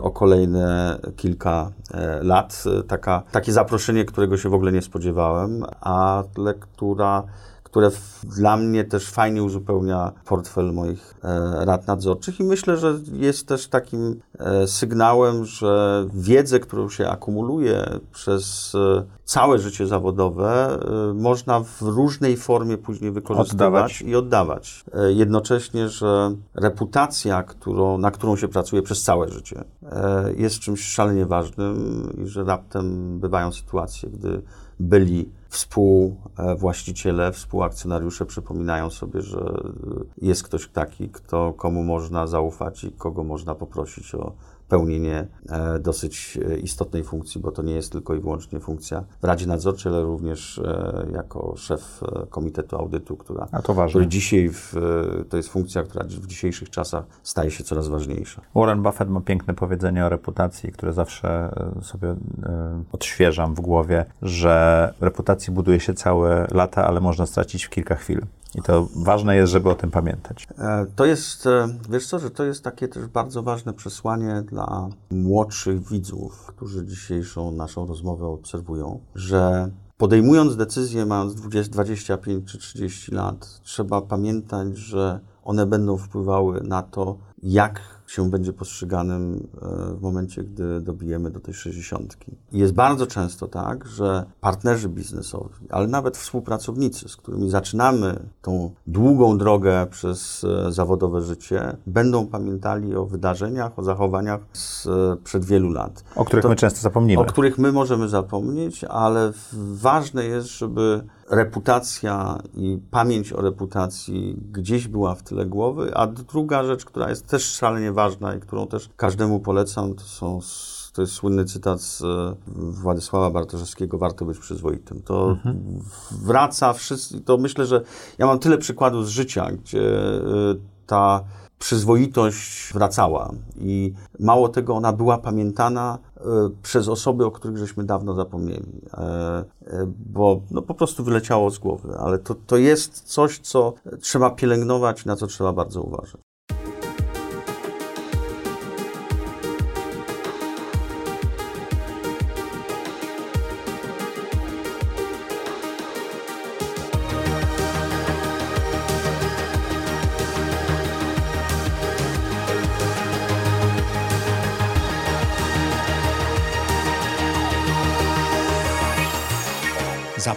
o kolejne kilka e, lat. Taka, takie zaproszenie, którego się w ogóle nie spodziewałem, a lektura które dla mnie też fajnie uzupełnia portfel moich e, rad nadzorczych i myślę, że jest też takim e, sygnałem, że wiedzę, którą się akumuluje przez e, całe życie zawodowe, można w różnej formie później wykorzystywać oddawać. i oddawać. Jednocześnie, że reputacja, którą, na którą się pracuje przez całe życie, jest czymś szalenie ważnym i że raptem bywają sytuacje, gdy byli współwłaściciele, współakcjonariusze przypominają sobie, że jest ktoś taki, kto, komu można zaufać i kogo można poprosić o pełnienie e, dosyć e, istotnej funkcji, bo to nie jest tylko i wyłącznie funkcja w Radzie Nadzorczej, ale również e, jako szef Komitetu Audytu, która, A to ważne. który dzisiaj w, to jest funkcja, która w dzisiejszych czasach staje się coraz ważniejsza. Warren Buffett ma piękne powiedzenie o reputacji, które zawsze sobie odświeżam w głowie, że reputacji buduje się całe lata, ale można stracić w kilka chwil. I to ważne jest, żeby o tym pamiętać. E, to jest, e, wiesz co, że to jest takie też bardzo ważne przesłanie dla młodszych widzów, którzy dzisiejszą naszą rozmowę obserwują, że podejmując decyzje, mając 20, 25 czy 30 lat, trzeba pamiętać, że one będą wpływały na to, jak się będzie postrzeganym e, w momencie, gdy dobijemy do tej 60. jest bardzo często tak, że partnerzy biznesowi, ale nawet współpracownicy, z którymi zaczynamy tą długą drogę przez e, zawodowe życie, będą pamiętali o wydarzeniach, o zachowaniach sprzed wielu lat. O których to, my często zapomnimy. O których my możemy zapomnieć, ale ważne jest, żeby reputacja i pamięć o reputacji gdzieś była w tyle głowy, a druga rzecz, która jest też szalenie ważna i którą też każdemu polecam, to są to jest słynny cytat z e, Władysława Bartoszewskiego, warto być przyzwoitym. To mhm. wraca wszystko, to myślę, że ja mam tyle przykładów z życia, gdzie e, ta przyzwoitość wracała i mało tego, ona była pamiętana e, przez osoby, o których żeśmy dawno zapomnieli, e, e, bo no, po prostu wyleciało z głowy, ale to, to jest coś, co trzeba pielęgnować, na co trzeba bardzo uważać.